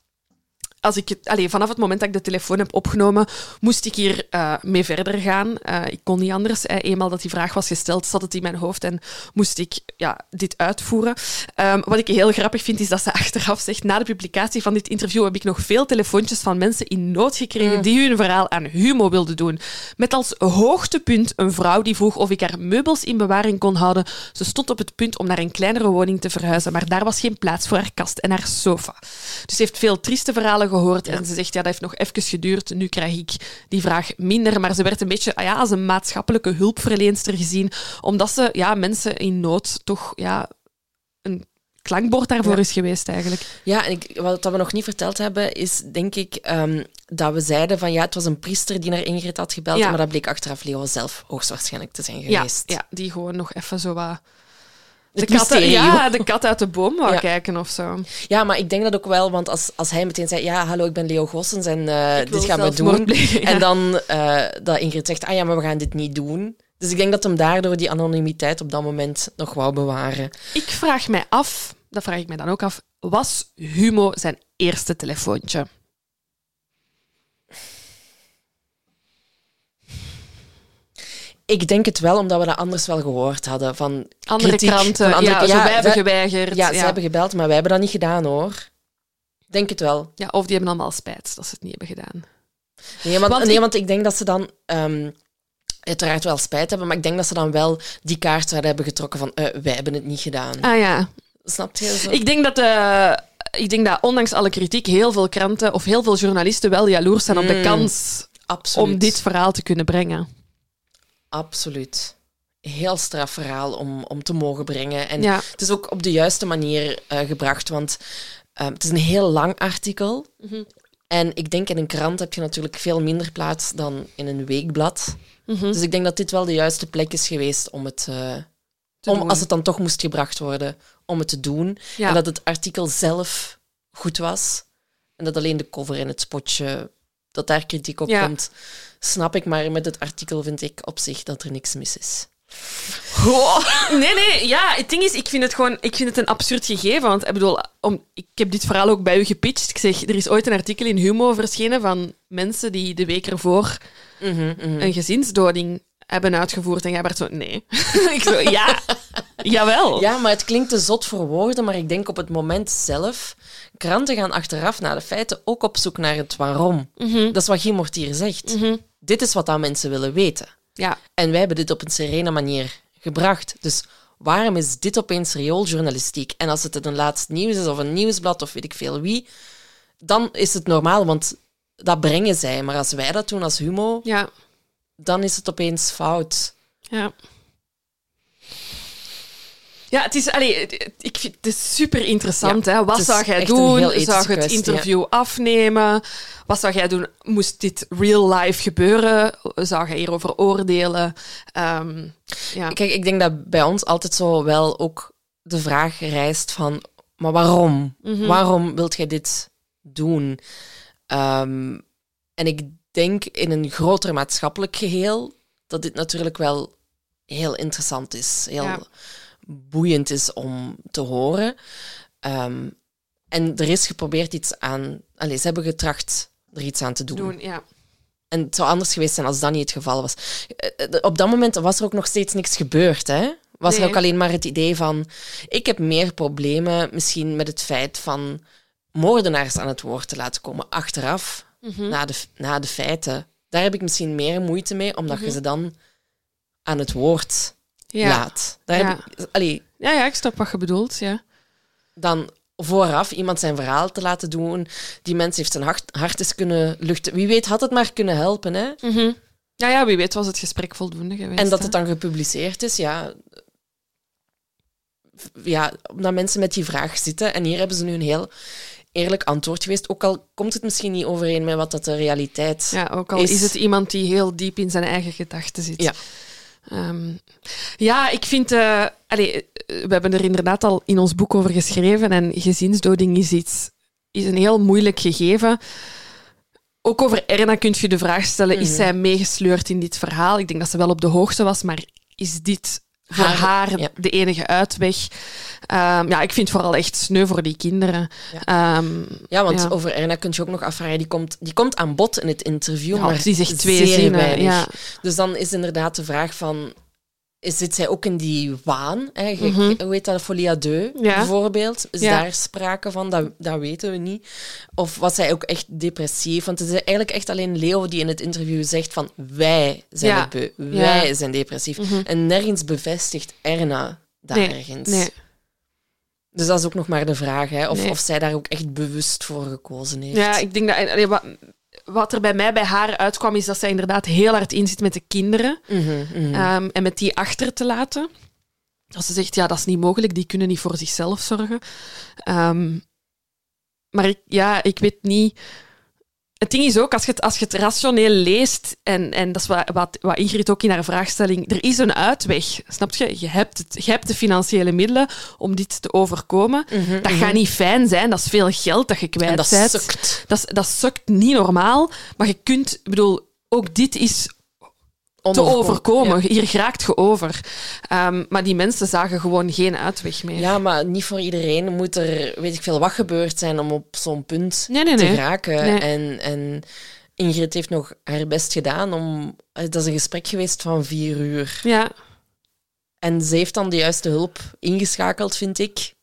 als ik het, allez, vanaf het moment dat ik de telefoon heb opgenomen, moest ik hier uh, mee verder gaan. Uh, ik kon niet anders. Eenmaal dat die vraag was gesteld, zat het in mijn hoofd en moest ik ja, dit uitvoeren. Um, wat ik heel grappig vind, is dat ze achteraf zegt, na de publicatie van dit interview heb ik nog veel telefoontjes van mensen in nood gekregen mm. die hun verhaal aan Humo wilden doen. Met als hoogtepunt een vrouw die vroeg of ik haar meubels in bewaring kon houden. Ze stond op het punt om naar een kleinere woning te verhuizen, maar daar was geen plaats voor haar kast en haar sofa. Dus ze heeft veel trieste verhalen gehoord. Ja. En ze zegt, ja, dat heeft nog even geduurd. Nu krijg ik die vraag minder. Maar ze werd een beetje ah ja, als een maatschappelijke hulpverleenster gezien. Omdat ze ja, mensen in nood toch ja, een klankbord daarvoor ja. is geweest eigenlijk. Ja, en ik, wat we nog niet verteld hebben, is denk ik um, dat we zeiden van ja, het was een priester die naar Ingrid had gebeld, ja. maar dat bleek achteraf Leo zelf hoogstwaarschijnlijk te zijn geweest. Ja, ja die gewoon nog even zo wat... De kat, ja, de kat uit de boom wou ja. kijken of zo. Ja, maar ik denk dat ook wel, want als, als hij meteen zei: Ja, hallo, ik ben Leo Gossens en uh, dit gaan we doen. Plegen, ja. En dan uh, dat Ingrid zegt: Ah ja, maar we gaan dit niet doen. Dus ik denk dat hem daardoor die anonimiteit op dat moment nog wou bewaren. Ik vraag mij af, dat vraag ik mij dan ook af, was Humo zijn eerste telefoontje? Ik denk het wel, omdat we dat anders wel gehoord hadden. Van andere kritiek, kranten, van andere, ja, ja, wij hebben geweigerd. Ja, ze hebben gebeld, maar wij hebben dat niet gedaan hoor. Denk het wel. Ja, of die hebben allemaal spijt dat ze het niet hebben gedaan. Nee, want, want nee, ik... want ik denk dat ze dan um, uiteraard wel spijt hebben, maar ik denk dat ze dan wel die kaart zouden hebben getrokken van uh, wij hebben het niet gedaan. Ah ja. Snap je? Zo? Ik denk dat... Uh, ik denk dat ondanks alle kritiek heel veel kranten of heel veel journalisten wel jaloers zijn mm, op de kans absoluut. om dit verhaal te kunnen brengen. Absoluut. Heel straf verhaal om, om te mogen brengen. En ja. het is ook op de juiste manier uh, gebracht, want um, het is een heel lang artikel. Mm -hmm. En ik denk in een krant heb je natuurlijk veel minder plaats dan in een weekblad. Mm -hmm. Dus ik denk dat dit wel de juiste plek is geweest om het... Uh, om, doen. als het dan toch moest gebracht worden, om het te doen. Ja. En dat het artikel zelf goed was. En dat alleen de cover en het spotje, dat daar kritiek op Ja. komt, snap ik. Maar met het artikel vind ik op zich dat er niks mis is. Nee, nee, ja, het ding is, ik vind het gewoon ik vind het een absurd gegeven. Want ik bedoel, om, ik heb dit verhaal ook bij u gepitcht. Ik zeg, er is ooit een artikel in Humo verschenen van mensen die de week ervoor Mhm, mhm. een gezinsdoding hebben uitgevoerd. En jij werd zo, nee. ik zo, ja, jawel. Ja, maar het klinkt te zot voor woorden, maar ik denk op het moment zelf... Kranten gaan achteraf naar de feiten ook op zoek naar het waarom. Dat is wat Guy Mortier zegt. Dit is wat dat mensen willen weten. Ja, En wij hebben dit op een serene manier gebracht. Dus waarom is dit opeens riooljournalistiek? En als het een laatst nieuws is of een nieuwsblad of weet ik veel wie, dan is het normaal, want dat brengen zij. Maar als wij dat doen als Humo, ja, dan is het opeens fout. ja. Ja, het is, allee, ik vind het is super interessant. Ja, hè. Wat zou jij doen? Zou je het interview afnemen? Wat zou jij doen? Moest dit real life gebeuren? Zou jij hierover oordelen? Ehm, ja. Kijk, ik denk dat bij ons altijd zo wel ook de vraag rijst van, maar waarom? Waarom wilt jij dit doen? Ehm, en ik denk in een groter maatschappelijk geheel dat dit natuurlijk wel heel interessant is, heel Ja. boeiend is om te horen. Ehm, en er is geprobeerd iets aan, allez, ze hebben getracht er iets aan te doen. doen, ja. En het zou anders geweest zijn als dat niet het geval was. Eh, eh, Op dat moment was er ook nog steeds niks gebeurd. Hè? Was er ook alleen maar het idee van... Ik heb meer problemen misschien met het feit van moordenaars aan het woord te laten komen achteraf, Mhm. na, de, na de feiten. Daar heb ik misschien meer moeite mee, omdat Mhm. je ze dan aan het woord Ja. laat. Daar Ja. heb ik, allee, ja, ja, ik snap wat je bedoelt. Ja. dan vooraf iemand zijn verhaal te laten doen. Die mens heeft zijn hart, hart eens kunnen luchten. Wie weet had het maar kunnen helpen, hè? Mhm. ja, ja, wie weet was het gesprek voldoende geweest. En dat hè. het dan gepubliceerd is, ja. Ja, omdat mensen met die vraag zitten. En hier hebben ze nu een heel eerlijk antwoord geweest. Ook al komt het misschien niet overeen met wat dat de realiteit Ja, ook al is. is, het iemand die heel diep in zijn eigen gedachten zit. Ja. Ehm, ja, ik vind... eh, allee, eh, we hebben er inderdaad al in ons boek over geschreven en gezinsdoding is iets... is een heel moeilijk gegeven. Ook over Erna kun je de vraag stellen, is Mhm. zij meegesleurd in dit verhaal? Ik denk dat ze wel op de hoogte was, maar is dit voor Haar- haar, ja. de enige uitweg? Ehm, ja, ik vind het vooral echt sneu voor die kinderen. Ehm, Ja, want Ja. over Erna kun je ook nog afvragen. Die komt, die komt aan bod in het interview, Ja, maar die zegt twee zeer zinnen, weinig. ja. Dus dan is inderdaad de vraag van... Zit zij ook in die waan? Hè? Je- Mhm. Hoe heet dat? Deux, Ja. bijvoorbeeld. Is Ja. daar sprake van? Dat, dat weten we niet. Of was zij ook echt depressief? Want het is eigenlijk echt alleen Leo die in het interview zegt van... Wij zijn Ja. het beu. Wij zijn depressief. Mhm. En nergens bevestigt Erna dat Nee, ergens. nee. Dus dat is ook nog maar de vraag, hè? Of, Nee. of zij daar ook echt bewust voor gekozen heeft. Ja, ik denk dat... wat, er bij mij bij haar uitkwam, is dat zij inderdaad heel hard inzit met de kinderen. Mhm, mhm. ehm, en met die achter te laten. Als ze zegt, ja, dat is niet mogelijk, die kunnen niet voor zichzelf zorgen. Ehm, maar ik, ja, ik weet niet... Het ding is ook, als je het, als je het rationeel leest, en, en dat is wat, wat, wat Ingrid ook in haar vraagstelling, er is een uitweg, snap je? Je hebt, het, je hebt de financiële middelen om dit te overkomen. Mhm, Dat mhm. gaat niet fijn zijn, dat is veel geld dat je kwijt En dat bent. sukt. Dat, dat sukt niet normaal, maar je kunt, ik bedoel, ook dit is te overkomen. Ja. Hier geraakt je over. Ehm, maar die mensen zagen gewoon geen uitweg meer. Ja, maar niet voor iedereen moet er, weet ik veel, wat gebeurd zijn om op zo'n punt Nee, nee, te nee. Nee. En, en Ingrid heeft nog haar best gedaan om... Dat is een gesprek geweest van vier uur. Ja, En ze heeft dan de juiste hulp ingeschakeld, vind ik.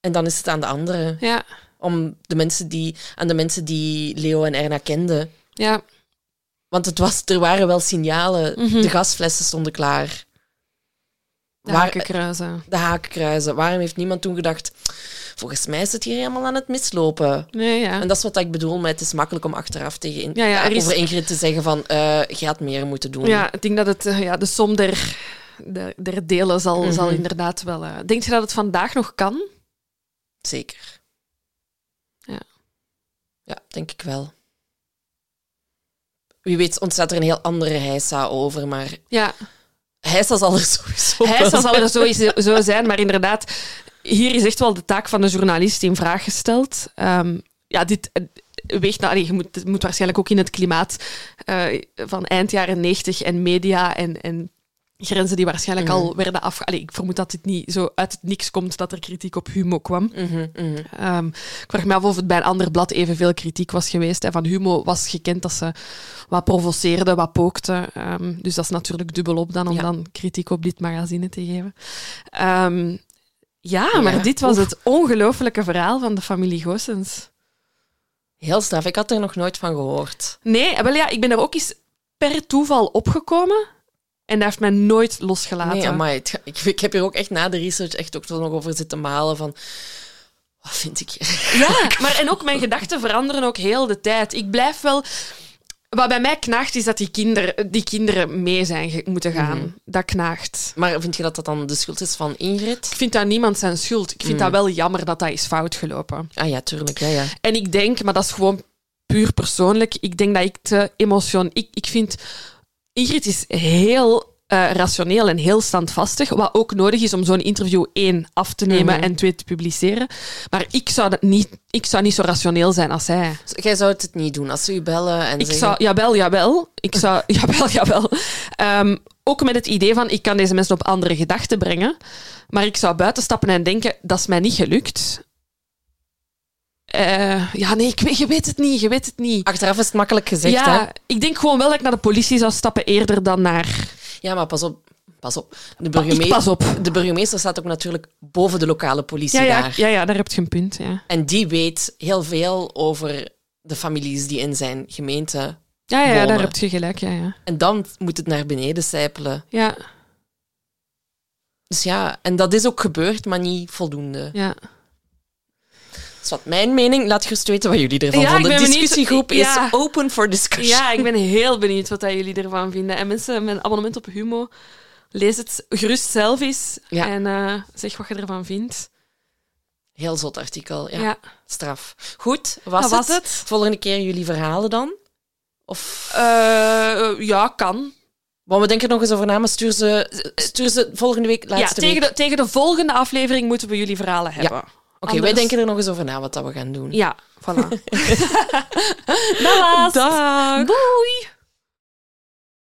En dan is het aan de anderen. ja, Om de mensen die, aan de mensen die Leo en Erna kenden. ja. Want het was, er waren wel signalen. Mhm. De gasflessen stonden klaar. De Waar- hakenkruizen. de hakenkruizen. Waarom heeft niemand toen gedacht... Volgens mij is het hier helemaal aan het mislopen. Nee, ja. En dat is wat ik bedoel met het is makkelijk om achteraf tegen in, Ja, ja, er is- over Ingrid te zeggen van eh je had meer moeten doen. Ja, ik denk dat het, eh, ja, de som der, der, der delen zal, Mhm. zal inderdaad wel... eh denk je dat het vandaag nog kan? Zeker. Ja. Ja, denk ik wel. Wie weet ontstaat er een heel andere heisa over, maar Ja, heisa zal er sowieso wel zal er sowieso zo zijn, maar inderdaad, hier is echt wel de taak van de journalist in vraag gesteld. Ehm, ja, dit eh, weegt... Nou, je moet, moet waarschijnlijk ook in het klimaat eh, van eind jaren 90 en media en, en grenzen die waarschijnlijk Mhm. al werden afge... Allee, ik vermoed dat dit niet zo uit het niks komt dat er kritiek op Humo kwam. Mhm, mhm. Ehm, ik vraag me af of het bij een ander blad evenveel kritiek was geweest. Hè. Van Humo was gekend dat ze wat provoceerde, wat pookte. Ehm, dus dat is natuurlijk dubbelop dan om Ja. dan kritiek op dit magazine te geven. Ehm, ja, Ja, maar dit was oef. het ongelofelijke verhaal van de familie Goossens. Heel straf. Ik had er nog nooit van gehoord. Nee, wel ja, ik ben er ook eens per toeval opgekomen. En dat heeft mij nooit losgelaten. Nee, maar ik, ik heb hier ook echt na de research echt ook nog over zitten malen van... Wat vind ik hier? Ja, maar en ook mijn gedachten veranderen ook heel de tijd. Ik blijf wel... Wat bij mij knaagt, is dat die, kinder, die kinderen mee zijn moeten gaan. Mhm. Dat knaagt. Maar vind je dat dat dan de schuld is van Ingrid? Ik vind dat niemand zijn schuld. Ik vind Mhm. dat wel jammer dat dat is fout gelopen. Ah ja, tuurlijk. Ja, ja. En ik denk, maar dat is gewoon puur persoonlijk, ik denk dat ik te emotioneel... Ik, ik vind... Ingrid is heel eh, rationeel en heel standvastig, wat ook nodig is om zo'n interview één af te nemen Mhm. en twee te publiceren. Maar ik zou, dat niet, ik zou niet zo rationeel zijn als zij. Jij zou het niet doen als ze u bellen en Ik zeggen... zou, jawel, jawel. Ik zou, jawel, jawel. Ehm, ook met het idee van, ik kan deze mensen op andere gedachten brengen. Maar ik zou buiten stappen en denken, dat is mij niet gelukt. Eh, ja, nee, ik je weet het niet, je weet het niet. Achteraf is het makkelijk gezegd, hè? ja, ik denk gewoon wel dat ik naar de politie zou stappen eerder dan naar... Ja, maar pas op. Pas op. De, burgemeester, pas op. de burgemeester staat ook natuurlijk boven de lokale politie Ja, ja, daar. ja, ja, daar heb je een punt. Ja, En die weet heel veel over de families die in zijn gemeente ja, ja, daar heb je gelijk. Ja, ja. En dan moet het naar beneden sijpelen. ja, Dus ja, en dat is ook gebeurd, maar niet voldoende. ja. Dus wat mijn mening, laat gerust weten wat jullie ervan Ja, vonden. De benieuwd. discussiegroep Ja. is open for discussion. Ja, ik ben heel benieuwd wat dat jullie ervan vinden. En mensen met een abonnement op Humo, lees het gerust zelf eens Ja. en eh, zeg wat je ervan vindt. Heel zot artikel, ja. Ja. Straf. Goed, was, het? het. Volgende keer jullie verhalen dan? Of... Eh, ja, kan. Want we denken nog eens over na, maar stuur ze, stuur ze volgende week, Ja, laatste tegen week. de, tegen de volgende aflevering moeten we jullie verhalen hebben. Oké, wij denken er nog eens over na wat dat we gaan doen. Ja, voilà. was. Dag! Doei!